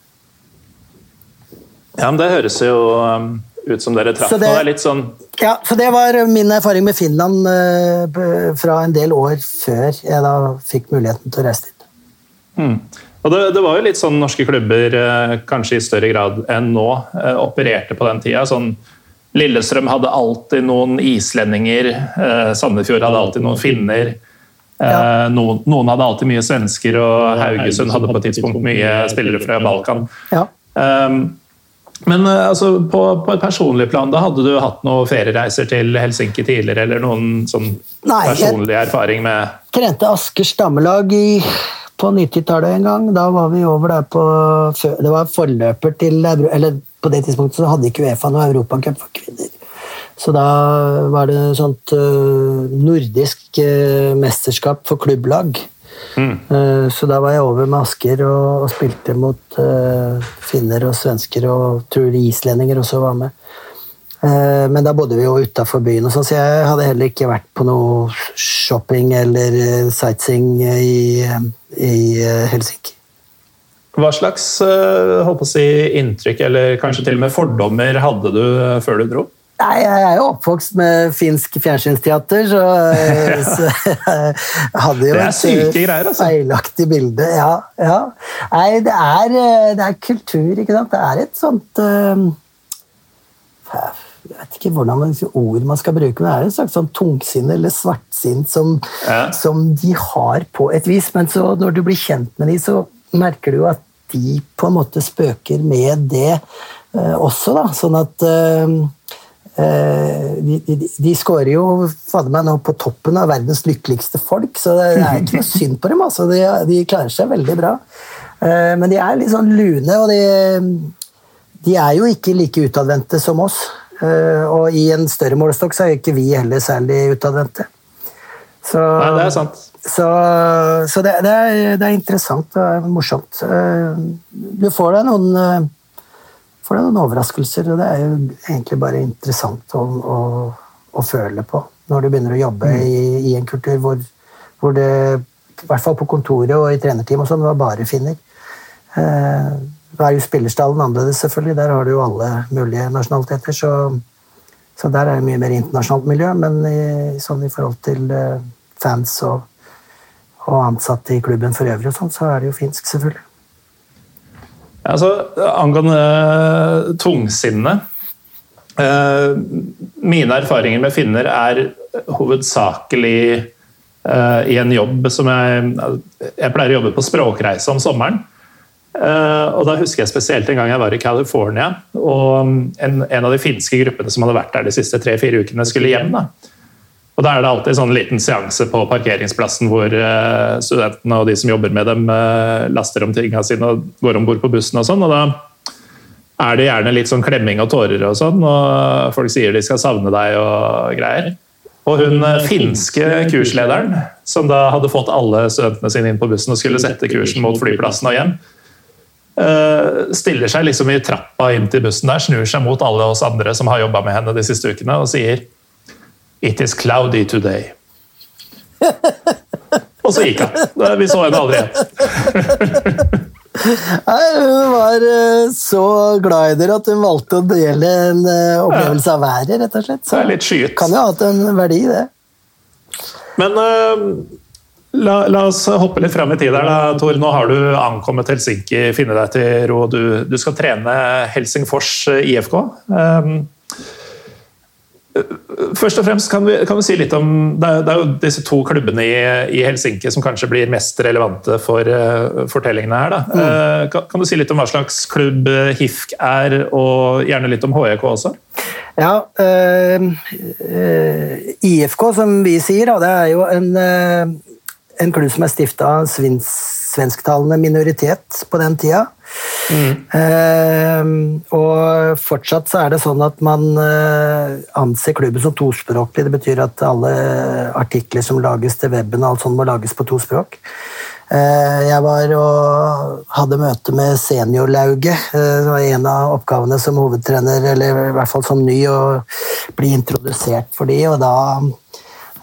Ja, men det høres jo um, ut som dere traff noe. litt sånn ja, så Det var min erfaring med Finland uh, fra en del år før jeg da fikk muligheten til å reise dit. Mm. Og det, det, var jo litt sånn norske klubber, eh, kanskje i større grad enn nå, eh, opererte på den tida. Sånn, Lillestrøm hadde alltid noen islendinger, eh, Sandefjord hadde alltid noen finner. Ja. Noen, noen, hadde alltid mye svensker, og Haugesund hadde på et tidspunkt mye spillere fra Balkan. Ja. Um, men altså, på, på, et personlig plan, da hadde du hatt noen feriereiser til Helsinki tidligere? Eller noen sånn Nei, personlig erfaring med Trente Askers damelag i på 90-tallet en gang. Da var vi over der på Det var forløper til Eller på det tidspunktet så hadde ikke Uefa noe Europacup for kvinner. Så da var det sånt uh, nordisk uh, mesterskap for klubblag. Mm. Uh, så da var jeg over med Asker og, og spilte mot finner og svensker, og tror islendinger også var med. Men da bodde vi jo utafor byen, og sånn, så jeg hadde heller ikke vært på noe shopping eller sightseeing i, i Helsinki. Hva slags håper si, inntrykk eller kanskje til og med fordommer hadde du før du dro? Nei, jeg er jo oppvokst med finsk fjernsynsteater, så, *laughs* så jeg *laughs* hadde jo et greier, altså. feilaktig bilde. Ja, ja. Nei, det er, eh, det er, kultur, ikke sant. Det er et sånt uh, Jeg vet ikke hvordan man, ord man skal bruke, men det er en slags sånn tungsinn eller svartsinn som, ja. som, de har på et vis. Men så når du blir kjent med dem, så merker du jo at de på en måte spøker med det eh, også, da. Sånn at uh, Eh, de, de, de skårer jo fader meg nå på toppen av verdens lykkeligste folk, så det er ikke noe synd på dem. Altså. De, de, klarer seg veldig bra. Eh, men de er litt sånn lune, og de, de er jo ikke like utadvendte som oss. Eh, og i en større målestokk så er ikke vi heller særlig utadvendte. Så, Nei, det er sant. Så, så det, det, er, det, er, interessant og morsomt. Du får deg noen får deg noen overraskelser. og Det er jo egentlig bare interessant å, å, å føle på når du begynner å jobbe mm. i, i, en kultur hvor, hvor, det, i hvert fall på kontoret og i trenerteam og sånn, var bare finner. Eh, da er jo spillerstallen annerledes, selvfølgelig. Der har du jo alle mulige nasjonaliteter. Så, så der er det mye mer internasjonalt miljø, men i, sånn i forhold til eh, fans og, og ansatte i klubben for øvrig, og sånn, så er det jo finsk, selvfølgelig. Altså, angående tungsinne tungsinnet uh, Mine erfaringer med finner er hovedsakelig eh, i en jobb som jeg Jeg pleier å jobbe på språkreise om sommeren. Og Da husker jeg spesielt en gang jeg var i California. og En, en av de finske gruppene som hadde vært der de siste tre-fire ukene, skulle hjem. da og Da er det alltid sånn liten seanse på parkeringsplassen hvor uh, studentene og de som jobber med dem, uh, laster om tingene sine og går om bord på bussen. og sånn, og Da er det gjerne litt sånn klemming og tårer, og sånn, og folk sier de skal savne deg og greier. Og hun finske kurslederen, som da hadde fått alle studentene sine inn på bussen og skulle sette kursen mot flyplassen og hjem, stiller seg liksom i trappa inn til bussen der, snur seg mot alle oss andre som har jobba med henne de siste ukene, og sier It is cloudy today. *laughs* Og så gikk han. Vi så henne aldri igjen. *laughs* Nei, Hun var eh, så glad i dere at hun valgte å dele en eh, opplevelse av været, rett og slett. Så det er litt skyet. kan jo ha hatt en verdi, det. Men la, la, oss hoppe litt fram i tid da, Tor. Nå har du ankommet Helsinki, finne deg til ro. Du, du skal trene Helsingfors IFK. Um, Først og fremst kan, vi, kan vi si litt om det er, det er, jo disse to klubbene i, i, Helsinki som kanskje blir mest relevante for uh, fortellingene her. Mm. Uh, kan, kan, du si litt om hva slags klubb eh, HIFK er, og gjerne litt om HJK også? Ja, uh, IFK, som vi sier, da, det er jo en, en klubb som er stifta av svensktalende minoritet på den tida. Mm. Eh, og fortsatt så er det sånn at man uh, anser klubben som tospråklig. Det betyr at alle artikler som lages til weben, alt sånt må lages på to språk. Eh, jeg var og hadde møte med seniorlauget. det var en av oppgavene som hovedtrener, eller i hvert fall som ny, å bli introdusert for de, og da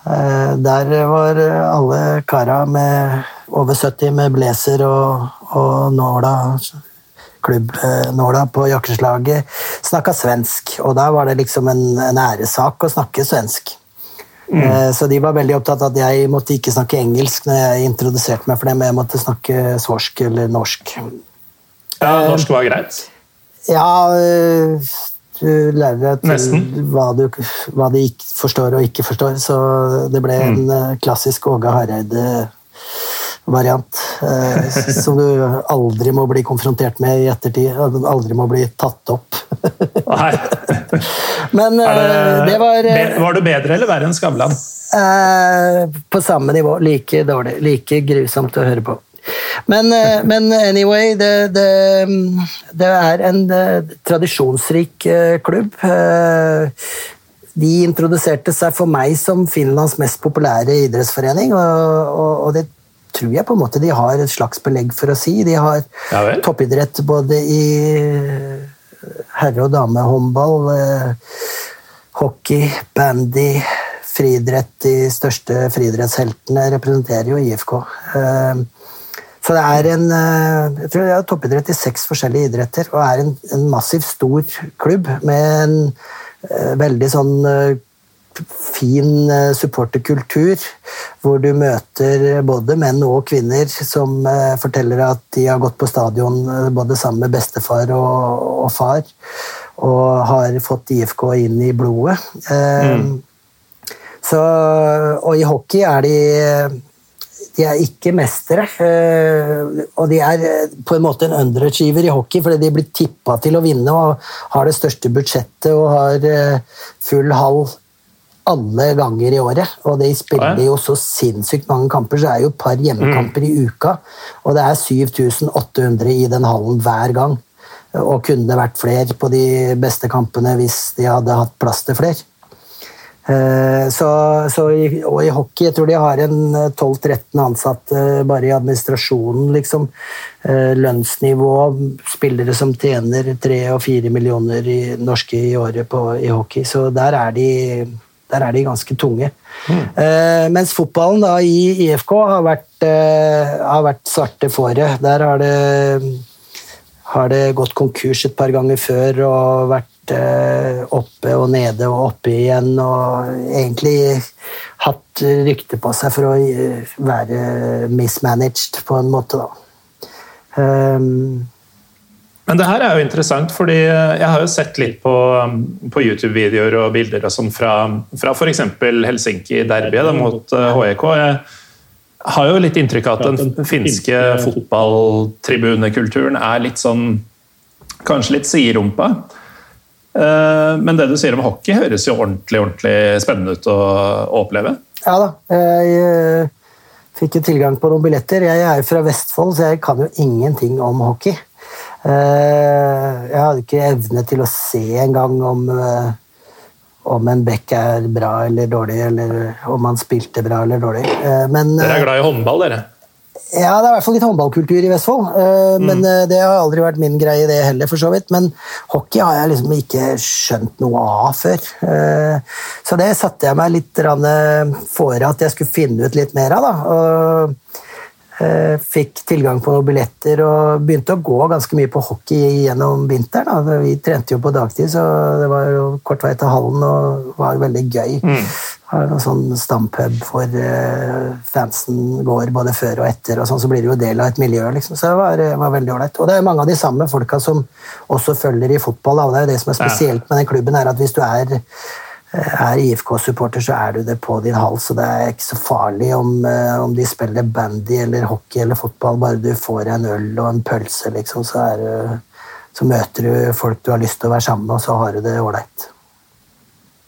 Der var alle kara med over 70 med blazer og, og nåla klubbnåla på jakkeslaget, snakka svensk. Og da var det liksom en, en æresak å snakke svensk. Mm. Eh, så de var veldig opptatt av at jeg måtte ikke snakke engelsk når jeg introduserte meg for dem. Jeg måtte snakke svorsk eller norsk. Ja, norsk var greit? Ja eh, Du lærer deg til hva, du, hva ikke forstår og ikke forstår. Så det ble en mm. Eh, klassisk Åge Hareide variant. Eh, *laughs* som du aldri må bli konfrontert med i ettertid. Aldri må bli tatt opp. Nei. *laughs* Men eh, det, var eh, Var du bedre eller verre enn Skavlan? Eh, på samme nivå. Like dårlig. Like grusomt å høre på. Men, eh, men anyway, det, det, det, er en tradisjonsrik klubb. de introduserte seg for meg som Finlands mest populære idrettsforening, og, og, og det tror jeg på en måte de har et slags belegg for å si. De har Ja toppidrett både i herre- og damehåndball, eh, hockey, bandy, friidrett. De største friidrettsheltene representerer jo IFK. Så det er en eh, jeg tror det har toppidrett i seks forskjellige idretter, og er en, en massivt stor klubb med en uh, veldig sånn uh, fin supporterkultur, hvor du møter både menn og kvinner som forteller at de har gått på stadion både sammen med bestefar og, og far, og har fått IFK inn i blodet. Mm. så, og i hockey er de de er ikke mestere, eh, og de er eh, på en måte en underachiever i hockey, fordi de blir tippa til å vinne og har det største budsjettet og har eh, full hall alle ganger i året. Og de spiller jo så sinnssykt mange kamper, så det er jo et par hjemmekamper i uka. Og det er 7800 i den hallen hver gang. Og kunne det vært flere på de beste kampene hvis de hadde hatt plass til flere. Eh, Så, så i, og i hockey jeg tror de har en eh, 12-13 ansatte bare i administrasjonen. liksom. Eh, Lønnsnivå, spillere som tjener 3 og 4 millioner i, norske i året på, i hockey. Så der er de, der er de ganske tunge. Eh, mens fotballen da i IFK har vært, eh, har vært svarte fåret. Der har det har det gått konkurs et par ganger før og vært eh, oppe og nede og oppe igjen og egentlig hatt rykte på seg for å eh, være mismanaged på en måte, da. Um, Men det her er jo interessant, fordi jeg har jo sett litt på, på YouTube-videoer og bilder og sånn fra, fra f.eks. Helsinki-derbyet mot eh, HEK. Jeg har jo litt inntrykk av at den finske fotballtribunekulturen er litt sånn Kanskje litt siderumpa. Eh, Men det du sier om hockey, høres jo ordentlig, ordentlig spennende ut å, å oppleve. ja da. Jeg eh, fikk jo tilgang på noen billetter. Jeg er jo fra Vestfold, så jeg kan jo ingenting om hockey. Eh, Jeg hadde ikke evne til å se engang om om en back er bra eller dårlig, eller om han spilte bra eller dårlig. Men Dere er glad i håndball, dere? Ja, det er i hvert fall litt håndballkultur i Vestfold. eh, Men mm. det har aldri vært min greie, det heller, for så vidt. Men hockey har jeg liksom ikke skjønt noe av før. Eh, Så det satte jeg meg litt fore at jeg skulle finne ut litt mer av. da. Og fikk tilgang på noen billetter og begynte å gå ganske mye på hockey gjennom vinteren. Da. Vi trente jo på dagtid, så det var jo kort vei til hallen og var veldig gøy. Har noen sånn stampub hvor eh, fansen går både før og etter, og sånn, så blir det jo del av et miljø. liksom. Så det var, var veldig ålreit. Og det er mange av de samme folka som også følger i fotball. Da. og Det er jo det som er spesielt med den klubben, er at hvis du er eh, er IFK-supporter, så er du det på din hals, og det er ikke så farlig om, eh, om de spiller bandy eller hockey eller fotball, bare du får en øl og en pølse, liksom, så, du- så møter du folk du har lyst til å være sammen med, og så har du det ålreit.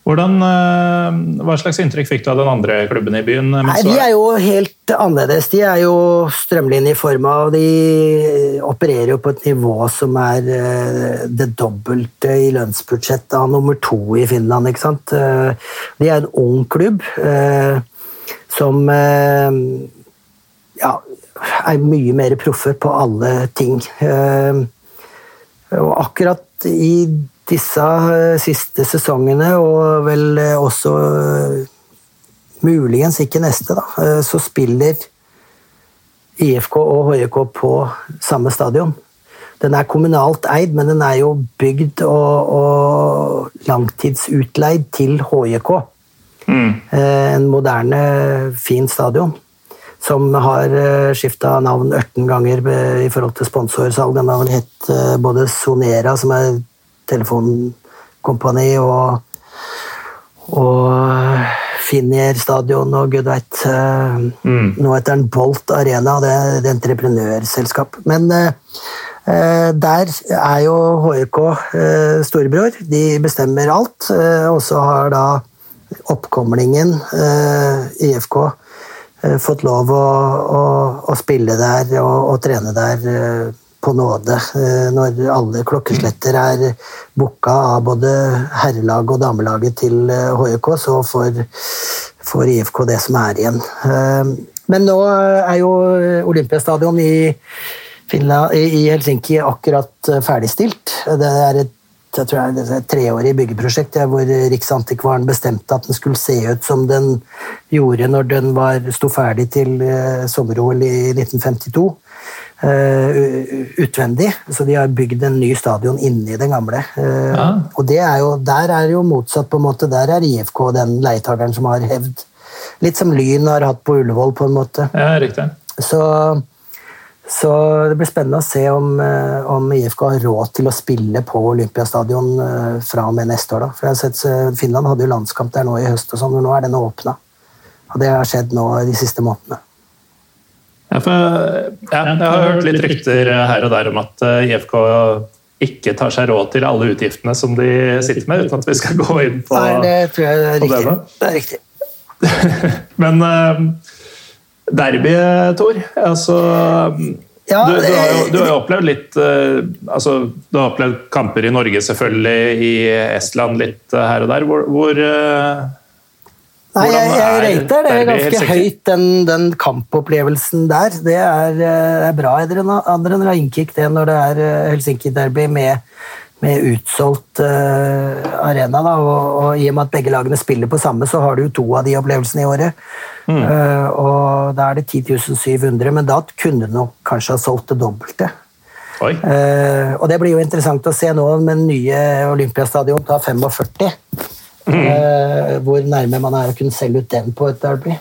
Hvordan, eh, hva slags inntrykk fikk du av den andre klubben i byen? Nei, De er jo helt annerledes. De er jo strømlinjeforma, og de opererer jo på et nivå som er eh, det dobbelte i lønnsbudsjettet av nummer to i Finland. ikke sant? Eh, De er en ung klubb eh, som eh, ja, er mye mer proffer på alle ting. Eh, Og akkurat i disse eh, siste sesongene, og vel eh, også eh, muligens ikke neste, da, så spiller IFK og HJK på samme stadion. Den er kommunalt eid, men den er jo bygd og, og langtidsutleid til HJK. Mm. En moderne, fin stadion. Som har skifta navn 18 ganger i forhold til sponsorsalg. Den har vel hett både Sonera, som er telefonkompani, og, og Finnier stadion og gud veit. Nå heter den Bolt Arena, det er et entreprenørselskap. Men eh, eh, der er jo HRK eh, storebror. De bestemmer alt. eh, og så har da oppkomlingen, eh, IFK, eh, fått lov å, å, å spille der og, og trene der eh, på nåde. Eh, når alle klokkesletter er booka av både herrelaget og damelaget til HJK, så får, får IFK det som er igjen. Men nå er jo Olympiastadion i, Finland, i Helsinki akkurat ferdigstilt. Det er et jeg tror det er et treårig byggeprosjekt hvor Riksantikvaren bestemte at den skulle se ut som den gjorde når den var, sto ferdig til sommer-OL i 1952. Uh, utvendig. Så de har bygd en ny stadion inni den gamle. Uh, ja. Og er jo, der er det jo motsatt, på en måte. Der er IFK den leietakeren som har hevd. Litt som Lyn har hatt på Ullevål, på en måte. Ja, riktig. Så så det blir spennende å se om, eh, om, IFK har råd til å spille på Olympiastadion eh, fra og med neste år. Da. For jeg har sett, eh, Finland hadde jo landskamp der nå i høst, og sånn, og nå er den åpna. Og det har skjedd nå de siste månedene. Ja, for, ja, jeg har hørt litt rykter her og der om at IFK ikke tar seg råd til alle utgiftene som de sitter med, uten at vi skal *laughs* gå inn på Nei, det tror jeg er riktig. Det er riktig. *laughs* Men Derby, Tor. Altså, ja, du, du, har jo, du, har jo, opplevd litt uh, altså, Du har opplevd kamper i Norge, selvfølgelig, i Estland litt uh, her og der. Hvor, hvor uh, Nei, jeg, jeg rater det er ganske høyt, den, den, kampopplevelsen der. Det er, er bra. adrenalinkick, det når det er Helsinki-derby med med utsolgt uh, arena. Da, og, og, I og med at begge lagene spiller på samme, så har du to av de opplevelsene i året. Mm. Uh, og Da er det 10.700, men da kunne du nok kanskje ha solgt det dobbelte. Uh, og det blir jo interessant å se nå med den nye Olympiastadion ta 45. Mm. hvor nærme man er å kunne selge ut den på et derby.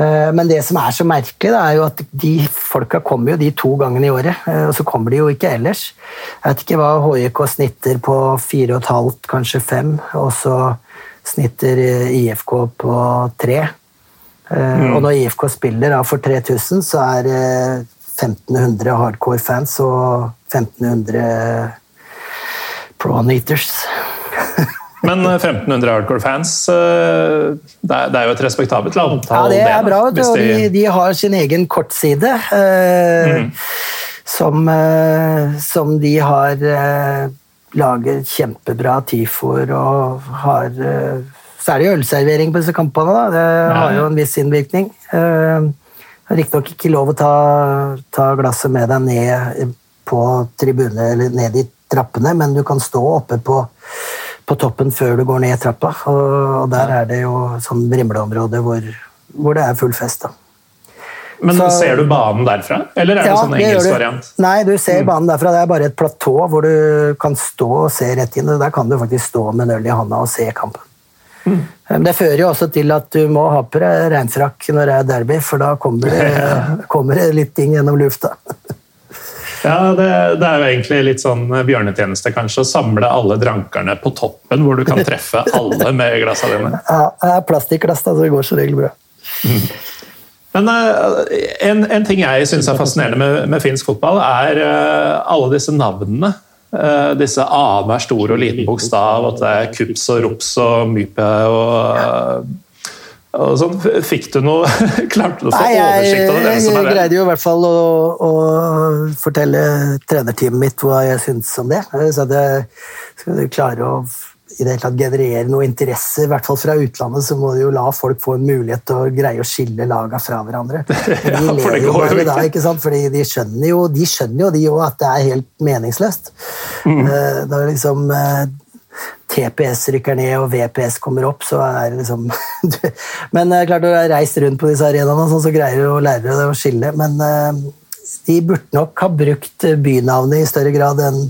Eh, men det som er så merkelig, er jo at de folka kommer jo de to gangene i året. Eh, og så kommer de jo ikke ellers. Jeg vet ikke hva HJK snitter på fire og et halvt, kanskje fem. Og så snitter IFK på tre. Mm. Og når IFK spiller da for 3000, så er det 1500 hardcore fans og 1500 pro-neaters. Men 1500 eh, hardcore-fans, eh, det er jo et respektabelt antall. Ja, det er bra. De... De, de, har sin egen kortside. Eh, mm. Som, som, de har lager kjempebra tifoer og har jo ølservering på disse kampene, da. Det har jo en viss innvirkning. Riktignok ikke lov å ta, ta, glasset med deg ned på tribune eller ned i trappene, men du kan stå oppe på på toppen før du går ned trappa. Og, der er det jo sånn Brimleområde hvor, hvor det er full fest. da. Men så, ser du banen derfra, eller er det sånn engelsk variant? Nei, du ser mm. banen derfra. Det er bare et platå hvor du kan stå og se rett inn. Der kan du faktisk stå med en øl i handa og se kampen. Mm. Det fører jo også til at du må ha på deg regnfrakk når det er derby, for da kommer det, *laughs* kommer det litt ting gjennom lufta. Ja, det, det, er jo egentlig litt sånn bjørnetjeneste, kanskje, å samle alle drankerne på toppen, hvor du kan treffe *laughs* alle med glassa dine. Ja, det er plastikkglass, da, så det går som regel bra. Mm. Men uh, en, en, ting jeg syns er fascinerende med, med, finsk fotball, er uh, alle disse navnene. Disse annenhver stor og liten bokstav, at det er Kups og Rops og Mype og Sånn, fikk du noe *laughs* Klarte du å få Nei, jeg, oversikt over det? som er? Jeg greide jo i hvert fall å, å fortelle trenerteamet mitt hva jeg syntes om det. Så at jeg skal klare å i det hele tatt generere noe interesse, i hvert fall fra utlandet, så må du jo la folk få en mulighet til å greie å skille laga fra hverandre. *laughs* De ja, for det går jo ikke. Da, ikke sant? Fordi de skjønner jo de skjønner jo de òg at det er helt meningsløst. Mm. Eh, det er liksom eh, TPS rykker ned og VPS kommer opp, så er det liksom *laughs* Men det er klart, du har reist rundt på disse arenaene, sånn, så greier du å lære deg å skille. Men uh, de burde nok ha brukt bynavnet i større grad enn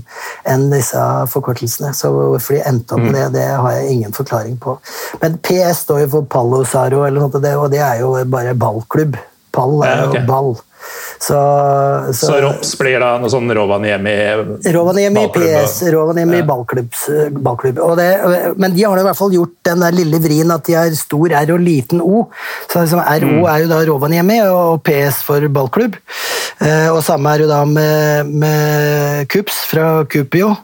en disse forkortelsene. Så hvorfor de endte opp med det, det har jeg ingen forklaring på. Men PS står jo for Pallosaro, og det er jo bare ballklubb. Pall er jo ball. Så, så, så Rops blir da noe sånn Rovaniemi Rovaniemi PS, Rovaniemi ja. ballklubb. Det, men de har i hvert fall gjort den der lille vrien at de har stor R og liten O. Så liksom RO mm. er jo da Rovaniemi og PS for ballklubb. Eh, og samme er jo da med, med Kups fra Kupio.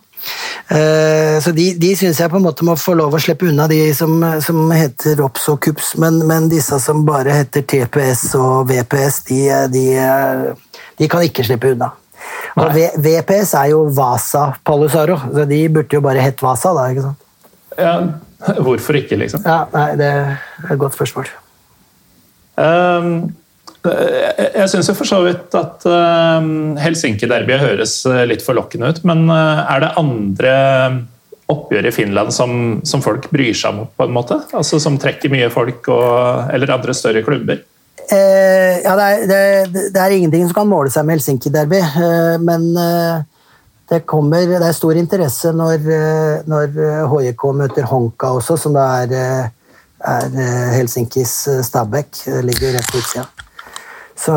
Eh, så de, de syns jeg på en måte må få lov å slippe unna, de som, som heter ROPS og KUPS. Men, men, disse som bare heter TPS og VPS, de, de, de kan ikke slippe unna. Og v VPS er jo Vasa Palusaro, så de burde jo bare hett Vasa, da. ikke sant? Ja, *laughs* hvorfor ikke, liksom? Ja, nei, Det er et godt spørsmål. Um, jeg syns for så vidt at um, Helsinki-derbyet høres litt forlokkende ut, men er det andre oppgjør i Finland som, som, folk bryr seg om, på en måte? Altså Som trekker mye folk, og, eller andre større klubber? Eh, ja, det er, det, det er, ingenting som kan måle seg med Helsinki-derby, eh, men eh, det, kommer, det er stor interesse når, eh, når HJK møter Honka også, som da er, eh, er eh, Helsinkis Stabæk. Ligger rett på utsida. Så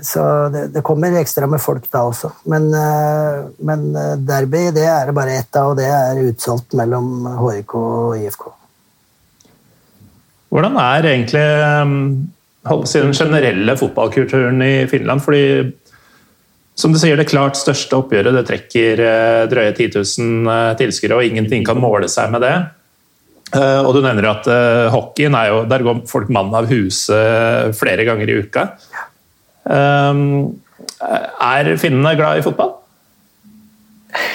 så det, det, kommer ekstra med folk da også. Men, eh, men eh, derby det er det bare ett av, og det er utsolgt mellom HIK og IFK. Hvordan er egentlig eh, den generelle fotballkulturen i Finland? Fordi som du sier, det klart største oppgjøret det trekker drøye 10 000 tilskuere, og ingenting kan måle seg med det. Og du nevner at hockeyen er jo Der går folk mann av huse flere ganger i uka. Er finnene glad i fotball?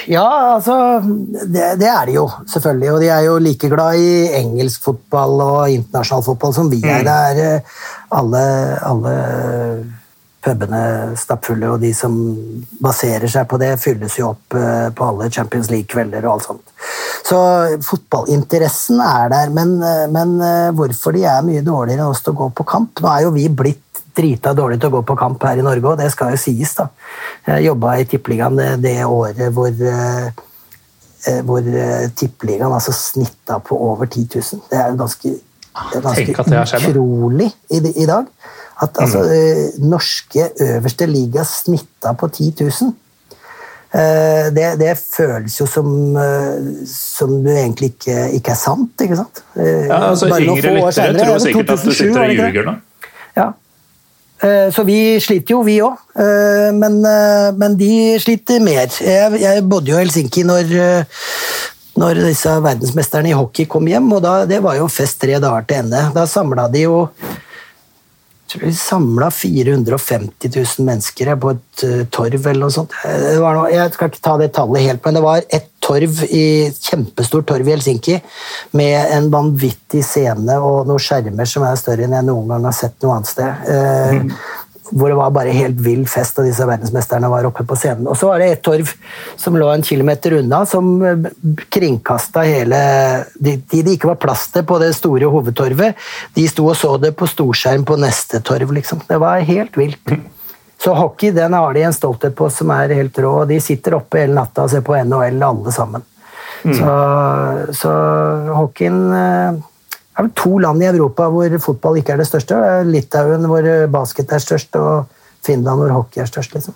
Ja, altså det, det, er de jo, selvfølgelig. Og de er jo like glad i engelsk fotball og internasjonal fotball som vi er. Mm. Det er eh, alle, alle pubene stappfulle, og de som baserer seg på det, fylles jo opp eh, på alle Champions League-kvelder og alt sånt. Så fotballinteressen er der, men, eh, men hvorfor de er mye dårligere enn oss til å gå på kamp Nå er jo vi blitt drita dårlig til å gå på kamp her i Norge, og det skal jo sies. da. Jeg jobba i Tippeligaen det, det, året hvor, eh, eh hvor eh, Tippeligaen altså snitta på over 10 000. Det er ganske, det er ganske utrolig i, i, dag. At altså, mm. eh, norske øverste liga snitta på 10 000. Eh, det, det, føles jo som, eh, som du egentlig ikke, ikke, er sant, ikke sant? Ja, altså Yngre lyttere tror sikkert at du sitter og ljuger nå. Ja, Eh, så vi sliter jo, vi òg. Eh, men, eh, men, de sliter mer. Jeg, jeg bodde jo i Helsinki når, når disse verdensmesterne i hockey kom hjem, og da, det var jo fest tre dager til ende. Da samla de jo tror vi samla 450 000 mennesker på et torv eller noe sånt. Noe, jeg skal ikke ta det tallet helt, men det var et torv i, kjempestort torv i Helsinki med en vanvittig scene og noen skjermer som er større enn jeg noen gang har sett noe annet sted. Hvor det var bare helt vill fest, og disse verdensmesterne var oppe på scenen. Og så var det et torv som lå en kilometer unna, som eh, kringkasta hele De det ikke var plass til på det store hovedtorvet, de sto og så det på storskjerm på neste torv, liksom. Det var helt vilt. Så hockey den har de en stolthet på som er helt rå. og De sitter oppe hele natta og ser på NHL, alle sammen. Mm. Så, så hockeyen eh, det er vel to land i Europa hvor fotball ikke er det største. Det er Litauen hvor basket er størst, og Finland hvor hockey er størst. liksom.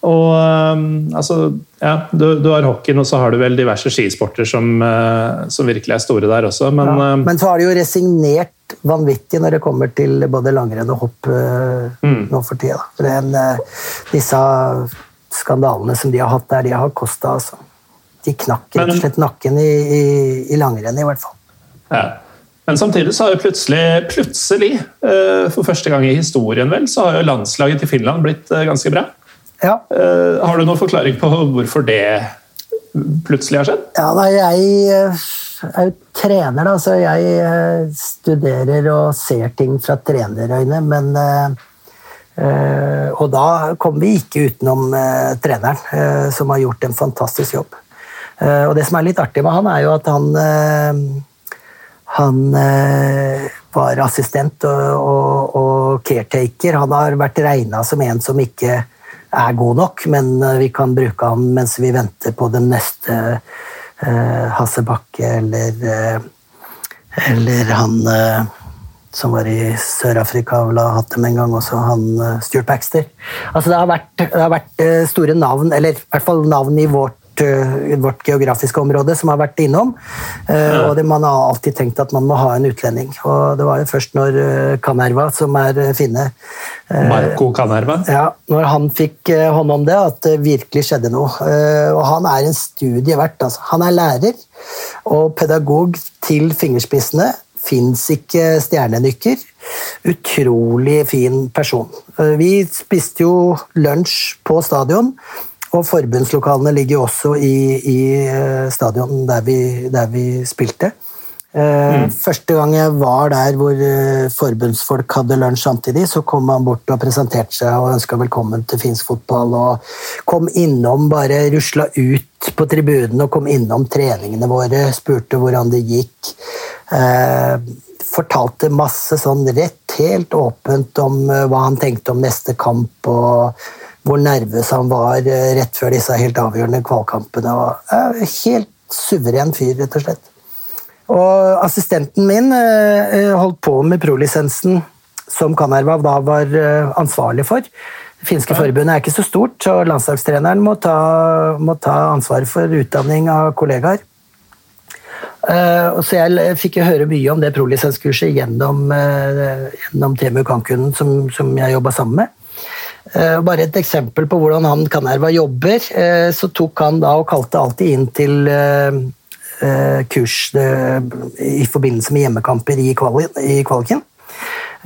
Og um, altså, ja, du, du, har hockeyen, og så har du vel diverse skisporter som, uh, som virkelig er store der også, men ja, um, Men så har de jo resignert vanvittig når det kommer til både langrenn og hopp uh, mm. nå for tida. For den, disse skandalene som de har hatt der, de har kosta altså. De knakk rett og slett nakken i, i, i langrenn, i hvert fall. Ja. Men samtidig så har jo plutselig, plutselig, eh, for første gang i historien vel, så har jo landslaget til Finland blitt eh, ganske bra. Ja. Eh, har du noen forklaring på hvorfor det plutselig har skjedd? Ja, nei, jeg er jo trener, da, så jeg studerer og ser ting fra trenerøyne, men Og da kommer vi ikke utenom treneren, som har gjort en fantastisk jobb. Og det som er litt artig med han, er jo at han han eh, var assistent og, og, og, caretaker. Han har vært regna som en som ikke er god nok, men eh, vi kan bruke han mens vi venter på den neste eh, Hasse Bakke eller, eh, eller han som var i Sør-Afrika og har hatt dem en gang også, han Stuart Baxter. Altså det har, vært, det har vært store navn, eller i hvert fall navn i vårt Eh, vårt geografiske område som har vært innom. Eh, og det, man har alltid tenkt at man må ha en utlending. Og det var jo først når eh, Kanerva, som er finne Marco Kanerva? Ja, når han fikk hånd om det, at det virkelig skjedde noe. Og han er en studie verdt. Altså. Han er lærer og pedagog til fingerspissene. Fins ikke stjernenykker. utrolig fin person. Vi spiste jo lunsj på stadion. Og forbundslokalene ligger jo også i, i stadion der vi, der vi spilte. Eh, mm. Første gang jeg var der hvor eh, forbundsfolk hadde lunsj samtidig, så kom han bort og presenterte seg og ønska velkommen til finsk fotball. og Kom innom, bare rusla ut på tribunen og kom innom treningene våre. Spurte hvordan det gikk. Eh, fortalte masse sånn rett, helt åpent om eh, hva han tenkte om neste kamp. og hvor nervøs han var rett før disse helt avgjørende kvalkampene. Og, helt suveren fyr, rett og slett. Og assistenten min eh, eh, holdt på med prolisensen som Kanerva da var eh, ansvarlig for. Det finske forbundet er ikke så stort, så landslagstreneren må ta, må ta ansvaret for utdanning av kollegaer. Så jeg fikk høre mye om det prolisenskurset gjennom, gjennom TMU Cancun, som, som jeg jobba sammen med. Bare et eksempel på hvordan han Kanerva jobber. Så tok han da og kalte alltid inn til Eh, kurs eh, i forbindelse med hjemmekamper i, kvaliken.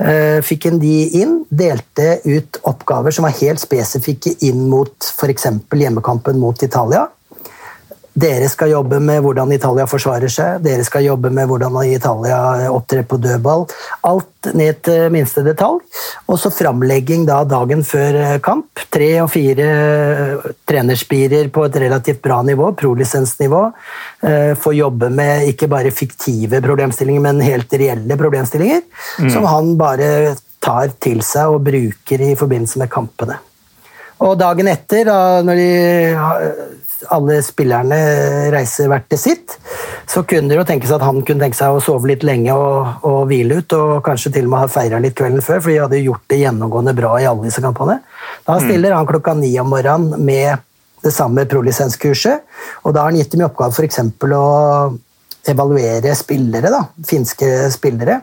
Eh, fikk en de inn, delte ut oppgaver som var helt spesifikke inn mot f.eks. hjemmekampen mot Italia. Dere skal jobbe med hvordan Italia forsvarer seg, dere skal jobbe med hvordan Italia opptrer på dødball. Alt ned til minste detalj. Og så framlegging da dagen før kamp. Tre og fire trenerspirer på et relativt bra nivå, prolisensnivå. Eh, få jobbe med ikke bare fiktive problemstillinger, men helt reelle problemstillinger. Mm. Som han bare tar til seg og bruker i forbindelse med kampene. Og dagen etter, da, når de alle spillerne reiser hvert til sitt, så kunne det jo tenkes at han kunne tenke seg å sove litt lenge og, og hvile ut, og kanskje til og med ha feira litt kvelden før, for de hadde gjort det gjennomgående bra i alle disse kampene. Da mm. stiller han klokka ni om morgenen med det samme prolisenskurset, og da har han gitt dem i oppgave f.eks. å evaluere spillere, da, finske spillere.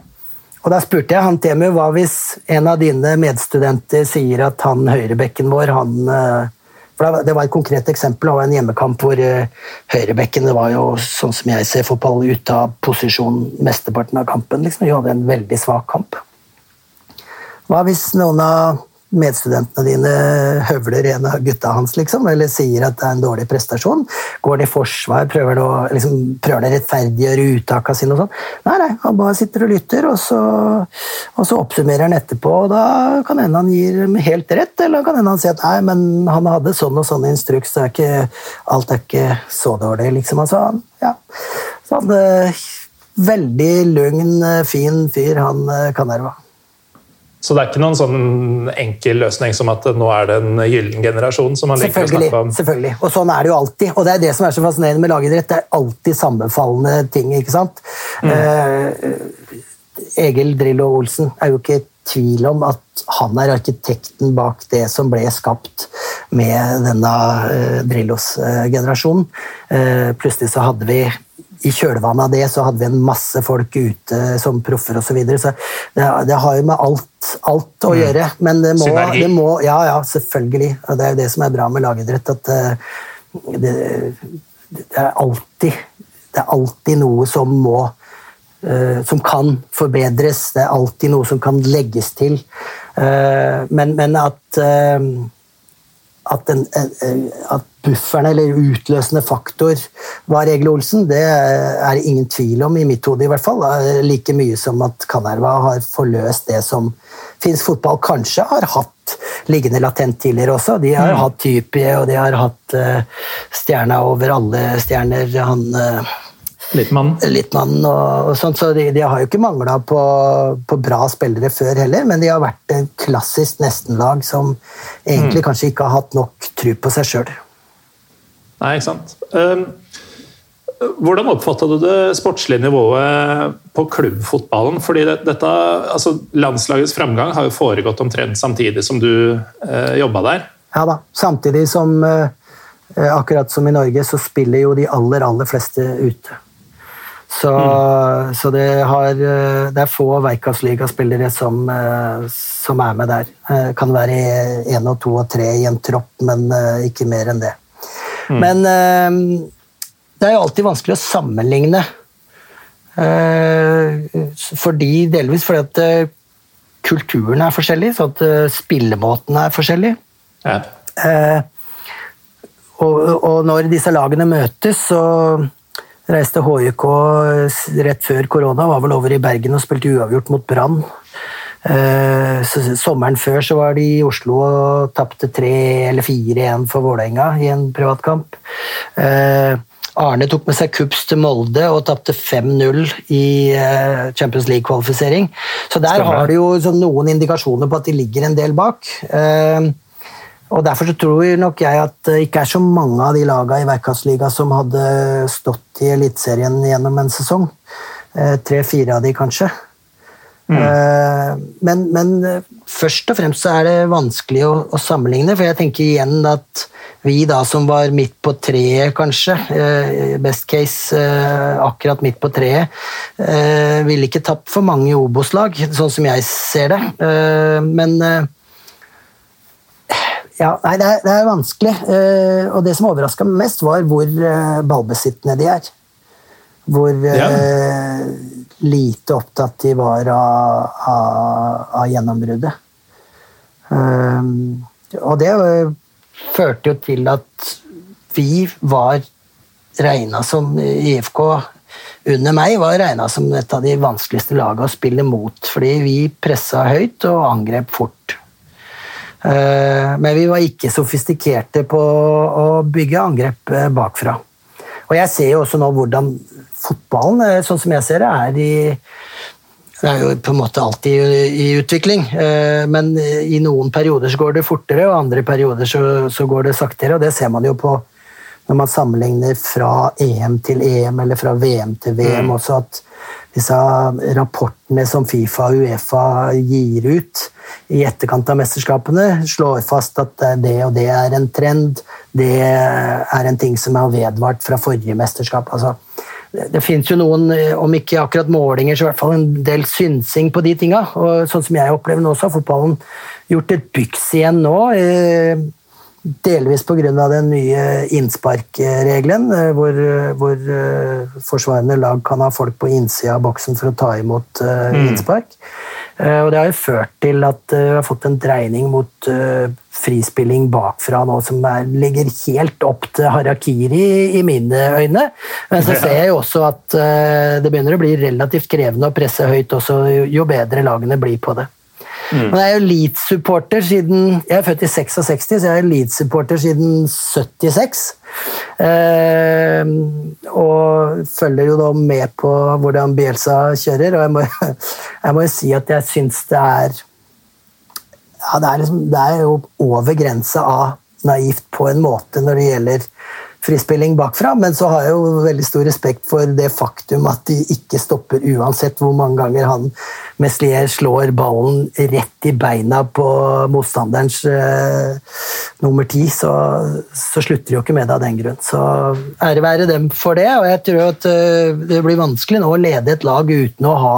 Og Da spurte jeg han Temu hva hvis en av dine medstudenter sier at han høyrebekken vår han eh, for Det var et konkret eksempel av en hjemmekamp hvor uh, høyrebekken det var jo sånn som jeg ser fotball, ute av posisjon mesteparten av kampen. Liksom. De hadde en veldig svak kamp. Hva hvis noen av medstudentene dine høvler en av gutta hans, liksom, eller sier at det er en dårlig prestasjon? Går han i forsvar? Prøver han å liksom, rettferdiggjøre uttaka sine? og sånn? Nei, nei, han bare sitter og lytter, og så, og så oppsummerer han etterpå. og Da kan hende han gir helt rett, eller kan hende han sier at nei, men han hadde sånn og sånn instruks, så er ikke, alt er ikke så dårlig, liksom. Altså, ja. Så han, eh, veldig lugn, eh, fin fyr, han kan Kanerva. Så det er ikke noen sånn enkel løsning som at nå er det en gyllen generasjon? som man liker å snakke om. Selvfølgelig, og sånn er det jo alltid. Og det er det som er så fascinerende med lagidrett. Det er alltid sammenfallende ting. ikke sant? Mm. Eh, Egil Drillo Olsen er jo ikke i tvil om at han er arkitekten bak det som ble skapt med denne eh, Drillos-generasjonen. Eh, plutselig så hadde vi i kjølvannet av det så hadde vi en masse folk ute som proffer osv. Så, videre. så det, det, har jo med alt, alt å mm. gjøre. Men det må, det må, Ja, ja, selvfølgelig. Og det er jo det som er bra med lagidrett. At eh, det, det, er alltid Det er alltid noe som må uh, Som kan forbedres. Det er alltid noe som kan legges til. Uh, men, men, at at, en, at bufferen eller utløsende faktor var Egil Olsen, det er det ingen tvil om, i mitt hode i hvert fall. Like mye som at Kanerva har forløst det som finsk fotball kanskje har hatt liggende latent tidligere også. De har ja. hatt Typie, og de har hatt uh, stjerna over alle stjerner. Han uh, Littmann. Littmann og, og sånt, så de, de, har jo ikke mangla på, på, bra spillere før heller, men de har vært et klassisk nestenlag som egentlig mm. kanskje ikke har hatt nok tro på seg sjøl. Nei, ikke sant. Um, hvordan oppfatta du det sportslige nivået på klubbfotballen? Fordi dette, altså Landslagets framgang har jo foregått omtrent samtidig som du eh, jobba der. Ja da. Samtidig som eh, Akkurat som i Norge, så spiller jo de aller, aller fleste ute. Så, mm. så det, har, det, er få Veikkaus-ligaspillere som, som, er med der. Det kan være én og to og tre i en tropp, men ikke mer enn det. Mm. Men det er jo alltid vanskelig å sammenligne. Fordi, delvis fordi at kulturen er forskjellig, så at uh, spillemåten er forskjellig. Ja. Uh, og, og, når disse lagene møtes, så reiste HJK rett før korona, var vel over i Bergen og spilte uavgjort mot Brann. Uh, sommeren før så var de i Oslo og tapte 3 eller 4-1 for Vålerenga i en privatkamp. Uh, Arne tok med seg Kups til Molde og tapte 5-0 i eh, Champions League-kvalifisering. Så der Stemmer. har du jo sånn noen indikasjoner på at de ligger en del bak. Eh, og Derfor så tror nok jeg at det ikke er så mange av de lagene i Verkastliga som hadde stått i Eliteserien gjennom en sesong. Eh, tre-fire av de, kanskje. Mm. Men, men, først og fremst så er det vanskelig å, å sammenligne, for jeg tenker igjen at vi da som var midt på treet, kanskje, eh, best case eh, akkurat midt på treet, eh, ville ikke tapt for mange Obos-lag, sånn som jeg ser det. Men ja, nei, det er, det er vanskelig. Og det som overraska meg mest, var hvor ballbesittende de er. Hvor ja. Lite opptatt de var av, av, av gjennombruddet. Og det førte jo til at vi var regna som IFK under meg var regna som et av de vanskeligste lagene å spille mot, fordi vi pressa høyt og angrep fort. Eh, men vi var ikke sofistikerte på å bygge angrep eh, bakfra. Og jeg ser jo også nå hvordan fotballen, eh, sånn som jeg ser det, er i det er jo på en måte alltid i utvikling, eh, men i noen perioder så går det fortere, og andre perioder så, så går det saktere. og Det ser man jo på når man sammenligner fra EM til EM eller fra VM til VM. Mm. også at disse rapportene som Fifa og Uefa gir ut i etterkant av mesterskapene, slår fast at det og det er en trend, det er en ting som har vedvart fra forrige mesterskap. altså det finnes jo noen, eh, om ikke akkurat målinger, så i hvert fall en del synsing på de tinga. Og sånn som jeg opplever nå, så har fotballen gjort et byks igjen nå. Eh, delvis pga. den nye innsparkregelen, eh, hvor, hvor forsvarende lag kan ha folk på innsida av boksen for å ta imot mm. Innspark. Og det har jo ført til at vi har fått en dreining mot frispilling bakfra nå som er, ligger helt opp til harakiri i mine øyne. Men så ser jeg jo også at det begynner å bli relativt krevende å presse høyt også, jo bedre lagene blir på det. Mm. Men jeg er jo Leeds-supporter siden Jeg er født i 66, så jeg er Leeds-supporter siden 76. Eh, og følger jo da med på hvordan Bielsa kjører, og jeg må, *laughs* jeg må jo si at jeg syns det er ja, det, er liksom, det er jo over grensa av naivt på en måte når det gjelder frispilling bakfra, men så har jeg jo veldig stor respekt for det faktum at de ikke stopper uansett hvor mange ganger han Meslier slår ballen rett i beina på motstanderens eh, nummer ti, så, så, slutter de jo ikke med det av den grunn. Så ære være dem for det, og jeg tror at eh, det blir vanskelig nå å lede et lag uten å ha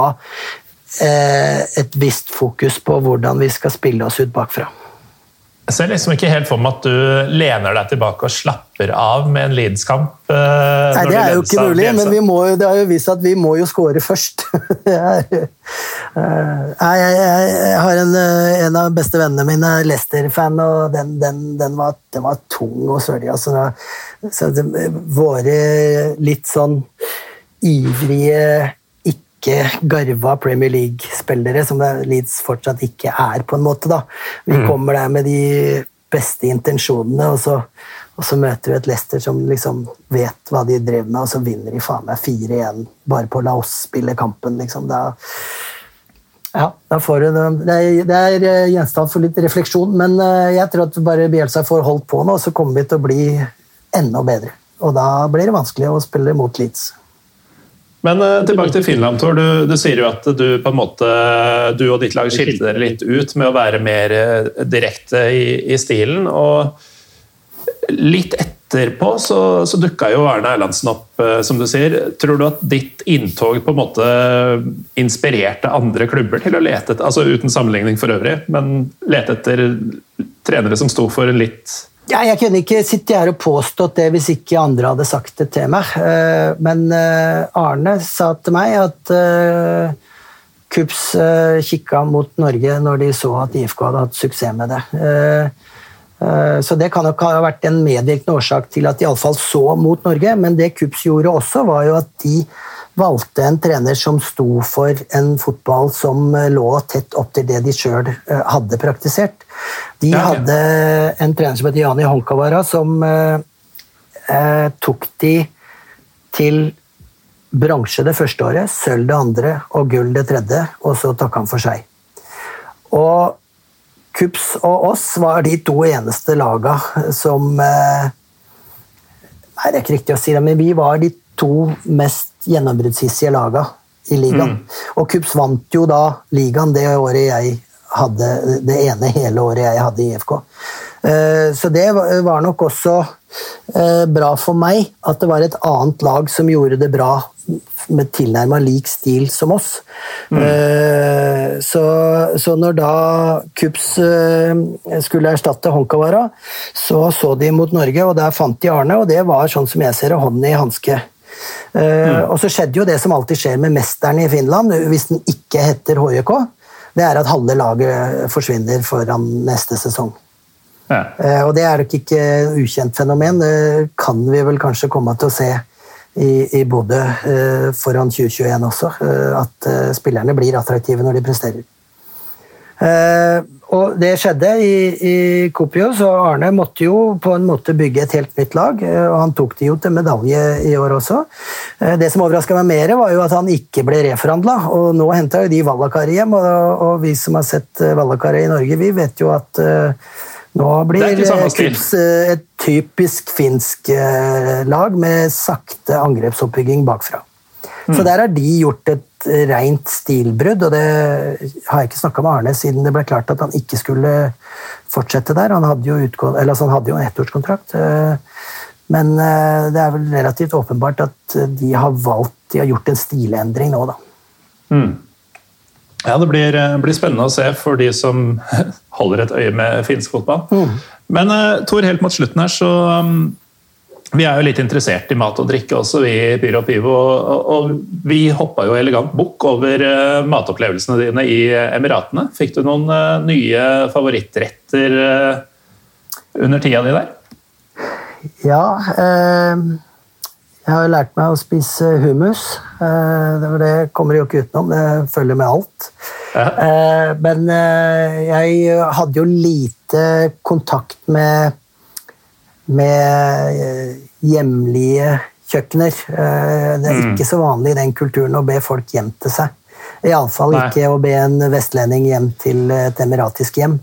Eh, et visst fokus på hvordan vi skal spille oss ut bakfra. Jeg ser liksom ikke helt for meg at du lener deg tilbake og slapper av med en Leeds-kamp. Eh, Nei, det er jo ikke mulig, men må, det har jo vist at vi må jo score først. *laughs* er, uh, jeg, jeg, jeg, har en, en av beste vennene mine, Leicester-fan, og den, den, den, var, den, var, tung og sørlig. Altså, så det, våre litt sånn ivrige ikke garva Premier League-spillere, som Leeds fortsatt ikke er, på en måte. da. Vi mm. kommer der med de beste intensjonene, og så, og så, møter vi et Leicester som liksom vet hva de driver med, og så vinner de faen meg 4-1 bare på å la oss spille kampen. liksom. Da, ja, da får du, det, det er eh, gjenstand for litt refleksjon, men eh, jeg tror at bare Bielsa får holdt på nå, så kommer vi til å bli enda bedre. Og da blir det vanskelig å spille mot Leeds. Men uh, tilbake til Finland, Tor. Du, du, sier jo at du på en måte, du og ditt lag skilte dere litt ut med å være mer uh, direkte i, i, stilen. og Litt etterpå så, så dukka jo Arne Erlandsen opp, uh, som du sier. Tror du at ditt inntog på en måte inspirerte andre klubber til å lete etter, altså uten sammenligning for øvrig, men lete etter trenere som sto for en litt ja, jeg kunne ikke sitte her og påstått det hvis ikke andre hadde sagt det til meg. Eh, men eh, Arne sa til meg at eh, KUPS kikka mot Norge når de så at IFK hadde hatt suksess med det. Så det kan nok ha vært en medvirkende årsak til at de iallfall så mot Norge. Men det KUPS gjorde også, var jo at de valgte en trener som sto for en fotball som lå tett opp til det de sjøl hadde praktisert. De hadde en trener som het Jani Honkavara, som tok de til bronse det første året, sølv det andre og gull det tredje, og så takka han for seg. Og Kups og oss var de to eneste laga som eh, Nei, det er ikke riktig å si det, men vi var de to mest gjennombruddshissige laga i ligaen. Mm. Og Kups vant jo da ligaen det året jeg hadde det ene hele året jeg hadde i IFK. Eh, så det var nok også eh, bra for meg at det var et annet lag som gjorde det bra med tilnærma lik stil som oss. Mm. Uh, så, så, når da Kups skulle erstatte Honkavara, så så de mot Norge, og der fant de Arne, og det var sånn som jeg ser det, hånden i hanske. Uh, mm. Og så skjedde jo det som alltid skjer med mesteren i Finland, hvis den ikke heter HJK, det er at halve laget forsvinner foran neste sesong. Ja. Og det er nok ikke ukjent fenomen, det kan vi vel kanskje komme til å se i, i Bodø eh, foran 2021 også. Eh, at eh, spillerne blir attraktive når de presterer. Og det skjedde i, i Kopio, så Arne måtte jo på en måte bygge et helt nytt lag. Og han tok det jo til medalje i år også. Det som overraska meg mer, var jo at han ikke ble reforhandla. Og nå henta jo de Vallakari hjem, og, og, vi som har sett Vallakari i Norge, vi vet jo at nå blir Kips eh, et typisk finsk eh, lag med sakte angrepsoppbygging bakfra. Mm. Så der har de gjort et rent stilbrudd, og det har jeg ikke snakka med Arne siden det ble klart at han ikke skulle fortsette der. Han hadde jo, utgått, altså han hadde jo en ettårskontrakt. Eh, men det er vel relativt åpenbart at de har valgt De har gjort en stilendring nå, da. Mm. Ja, Det blir, eh, blir, spennende å se for de som *laughs* holder et øye med finsk fotball. Mm. Men Tor, helt mot slutten her, så um, Vi er jo litt interessert i mat og drikke også, vi i Pyro Pivo. Og, og vi hoppa jo elegant bukk over uh, matopplevelsene dine i Emiratene. Fikk du noen uh, nye favorittretter under tida di der? Ja. Eh jeg har lært meg å spise hummus. Eh, det kommer jo ikke utenom, det følger med alt. Ja. Eh, men eh, jeg hadde jo lite kontakt med, med hjemlige kjøkkener. Det er mm. ikke så vanlig i den kulturen å be folk hjem til seg. Iallfall ikke å be en vestlending hjem til et emiratisk hjem.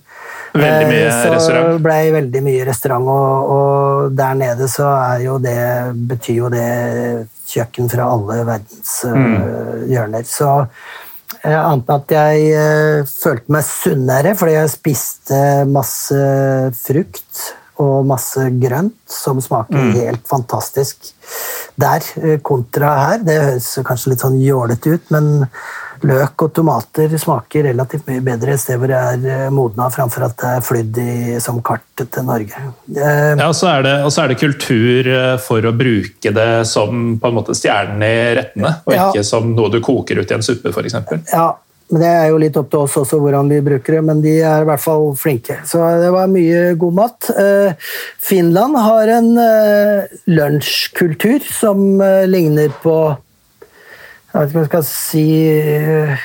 Veldig mye eh, så restaurant? Så blei veldig mye restaurant, og, og, der nede så er jo det betyr jo det kjøkken fra alle verdens eh, mm. hjørner. Så annet enn at jeg følte meg sunnere fordi jeg spiste masse frukt og masse grønt som smaker mm. helt fantastisk der, kontra her. Det høres kanskje litt sånn jålete ut, men løk og tomater smaker relativt mye bedre et sted hvor det er eh, modna, framfor at det er flydd i, som kartet til Norge. Eh, ja, Og så er, er, det kultur eh, for å bruke det som på en måte stjernen i rettene, og ja. ikke som noe du koker ut i en suppe, f.eks. Ja, men det er jo litt opp til oss også hvordan vi bruker det, men de er i hvert fall flinke. Så det var mye god mat. Finland har en lunsjkultur som ligner på jeg vet ikke om jeg skal si eh,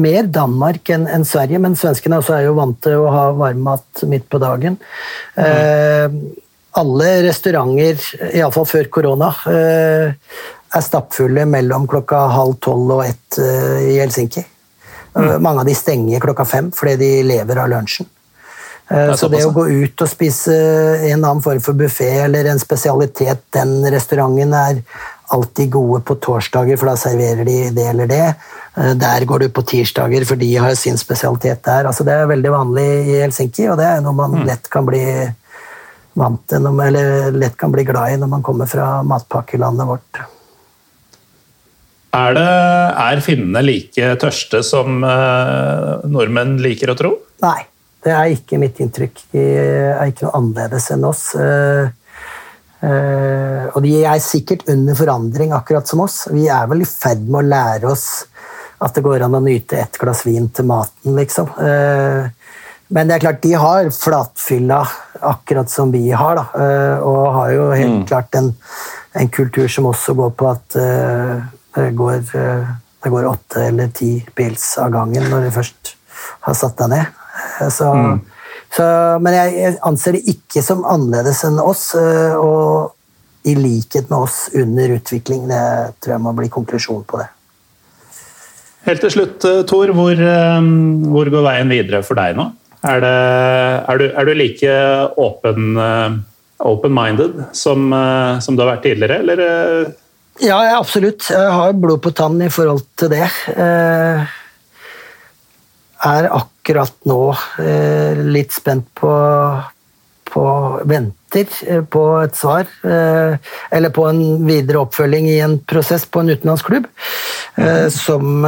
mer Danmark enn en Sverige, men svenskene er jo vant til å ha varmmat midt på dagen. Mm. Eh, alle restauranter, iallfall før korona, eh, er stappfulle mellom klokka halv tolv og ett eh, i Helsinki. Mm. Mange av de stenger klokka fem fordi de lever av lunsjen. Eh, så det å gå ut og spise en annen form for buffé eller en spesialitet den restauranten er alltid gode på torsdager, for da serverer de det eller det. Eh, der går du på tirsdager, for de har sin spesialitet der. Altså, det er veldig vanlig i Helsinki, og det er noe man mm. lett kan bli vant til, eller lett kan bli glad i når man kommer fra matpakkelandet vårt. Er, det, er finnene like tørste som uh, nordmenn liker å tro? Nei, det er ikke mitt inntrykk. De er ikke noe annerledes enn oss. Uh, Uh, og de er sikkert under forandring, akkurat som oss. Vi er vel i ferd med å lære oss at det går an å nyte ett glass vin til maten, liksom. Eh, men det er klart, de har flatfylla akkurat som vi har, da. eh, Og har jo helt Mm. klart en, en kultur som også går på at eh, det går, eh, det går åtte eller ti pils av gangen når du først har satt deg ned. Eh, Så, Mm. så, men jeg, anser det ikke som annerledes enn oss, eh, og i likhet med oss under utvikling. Det tror jeg må bli konklusjonen på det. Helt til slutt, Tor, hvor, hvor går veien videre for deg nå? Er, det, er, du, er du like åpen, open-minded som, som du har vært tidligere, eller? Ja, absolutt. Jeg har blod på tann i forhold til det. Eh, er akkurat nå eh, litt spent på, på Venter eh, på et svar. Eh, eller på en videre oppfølging i en prosess på en utenlandsklubb. Eh, som,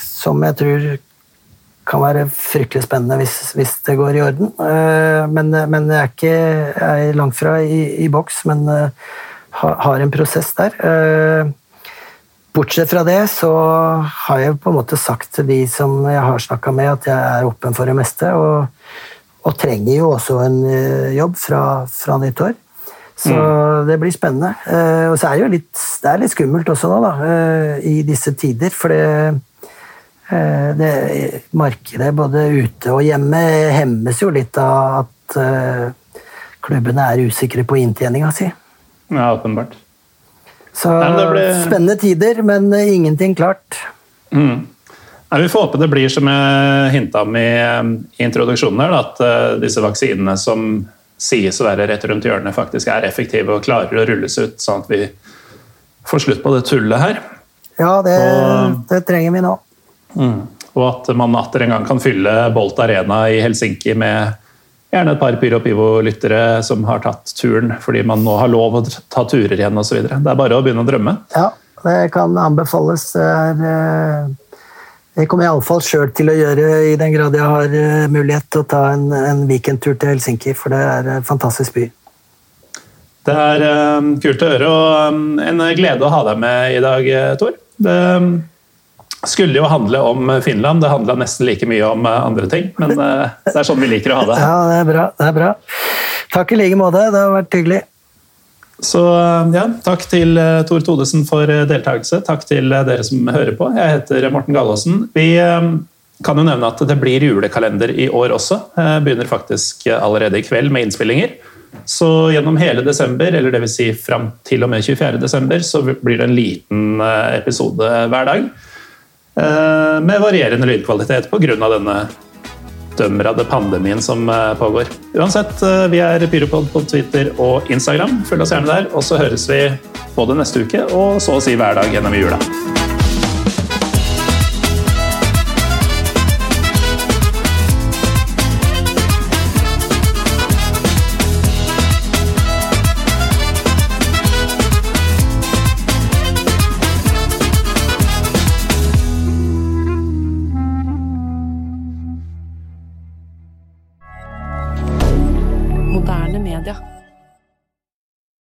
som jeg tror kan være fryktelig spennende hvis, hvis det går i orden. Men, men jeg er ikke jeg er langt fra i, i boks, men har, en prosess der. Eh, Bortsett fra det så har jeg på en måte sagt til de som jeg har snakka med, at jeg er åpen for det meste. Og, og trenger jo også en eh, jobb fra, fra nyttår. Så det blir spennende. Eh, og så er det jo litt, det er litt skummelt også nå, da, i disse tider. For det, det markedet både ute og hjemme hemmes jo litt av at klubbene er usikre på inntjeninga si. Ja, åpenbart. Så Nei, blir- spennende tider, men eh, ingenting klart. Mm. Nei, vi får håpe det blir som jeg hinta om i, i introduksjonen, her, at uh, disse vaksinene som sies å være rett rundt hjørnet, faktisk er effektive og klarer å rulles ut, sånn at vi får slutt på det tullet her. Ja, det, Og- det trenger vi nå. Og at man atter en gang kan fylle Bolt Arena i Helsinki med gjerne et par Pyro Pivo-lyttere som har tatt turen fordi man nå har lov å ta turer igjen osv. Det er bare å begynne å drømme. Ja, det kan anbefales. Det eh, kommer jeg iallfall sjøl til å gjøre, i den grad jeg har eh, mulighet til å ta en, en weekendtur til Helsinki, for det er en fantastisk by. Det er eh, kult å høre, og en glede å ha deg med i dag, eh, Tor. Det skulle jo handle om Finland, det handla nesten like mye om eh, andre ting, men eh, det er sånn vi liker å ha det. Ja, det er bra. det er bra. Takk i like måte, det har vært hyggelig. Så ja, takk til eh, Tor Todesen for eh, deltakelse. Takk til eh, dere som hører på. Jeg heter Morten Gallaasen. Vi eh, kan jo nevne at det blir julekalender i år også. Jeg Begynner faktisk allerede i kveld med innspillinger. Så gjennom hele desember, eller dvs. Si fram til og med 24. desember, så blir det en liten eh, episode hver dag. Eh, Med varierende lydkvalitet pga. denne dømrade pandemien som eh, pågår. Uansett, eh, vi er Pyropod på Twitter og Instagram. Følg oss gjerne der. Og så høres vi både neste uke og så å si hver dag gjennom jula.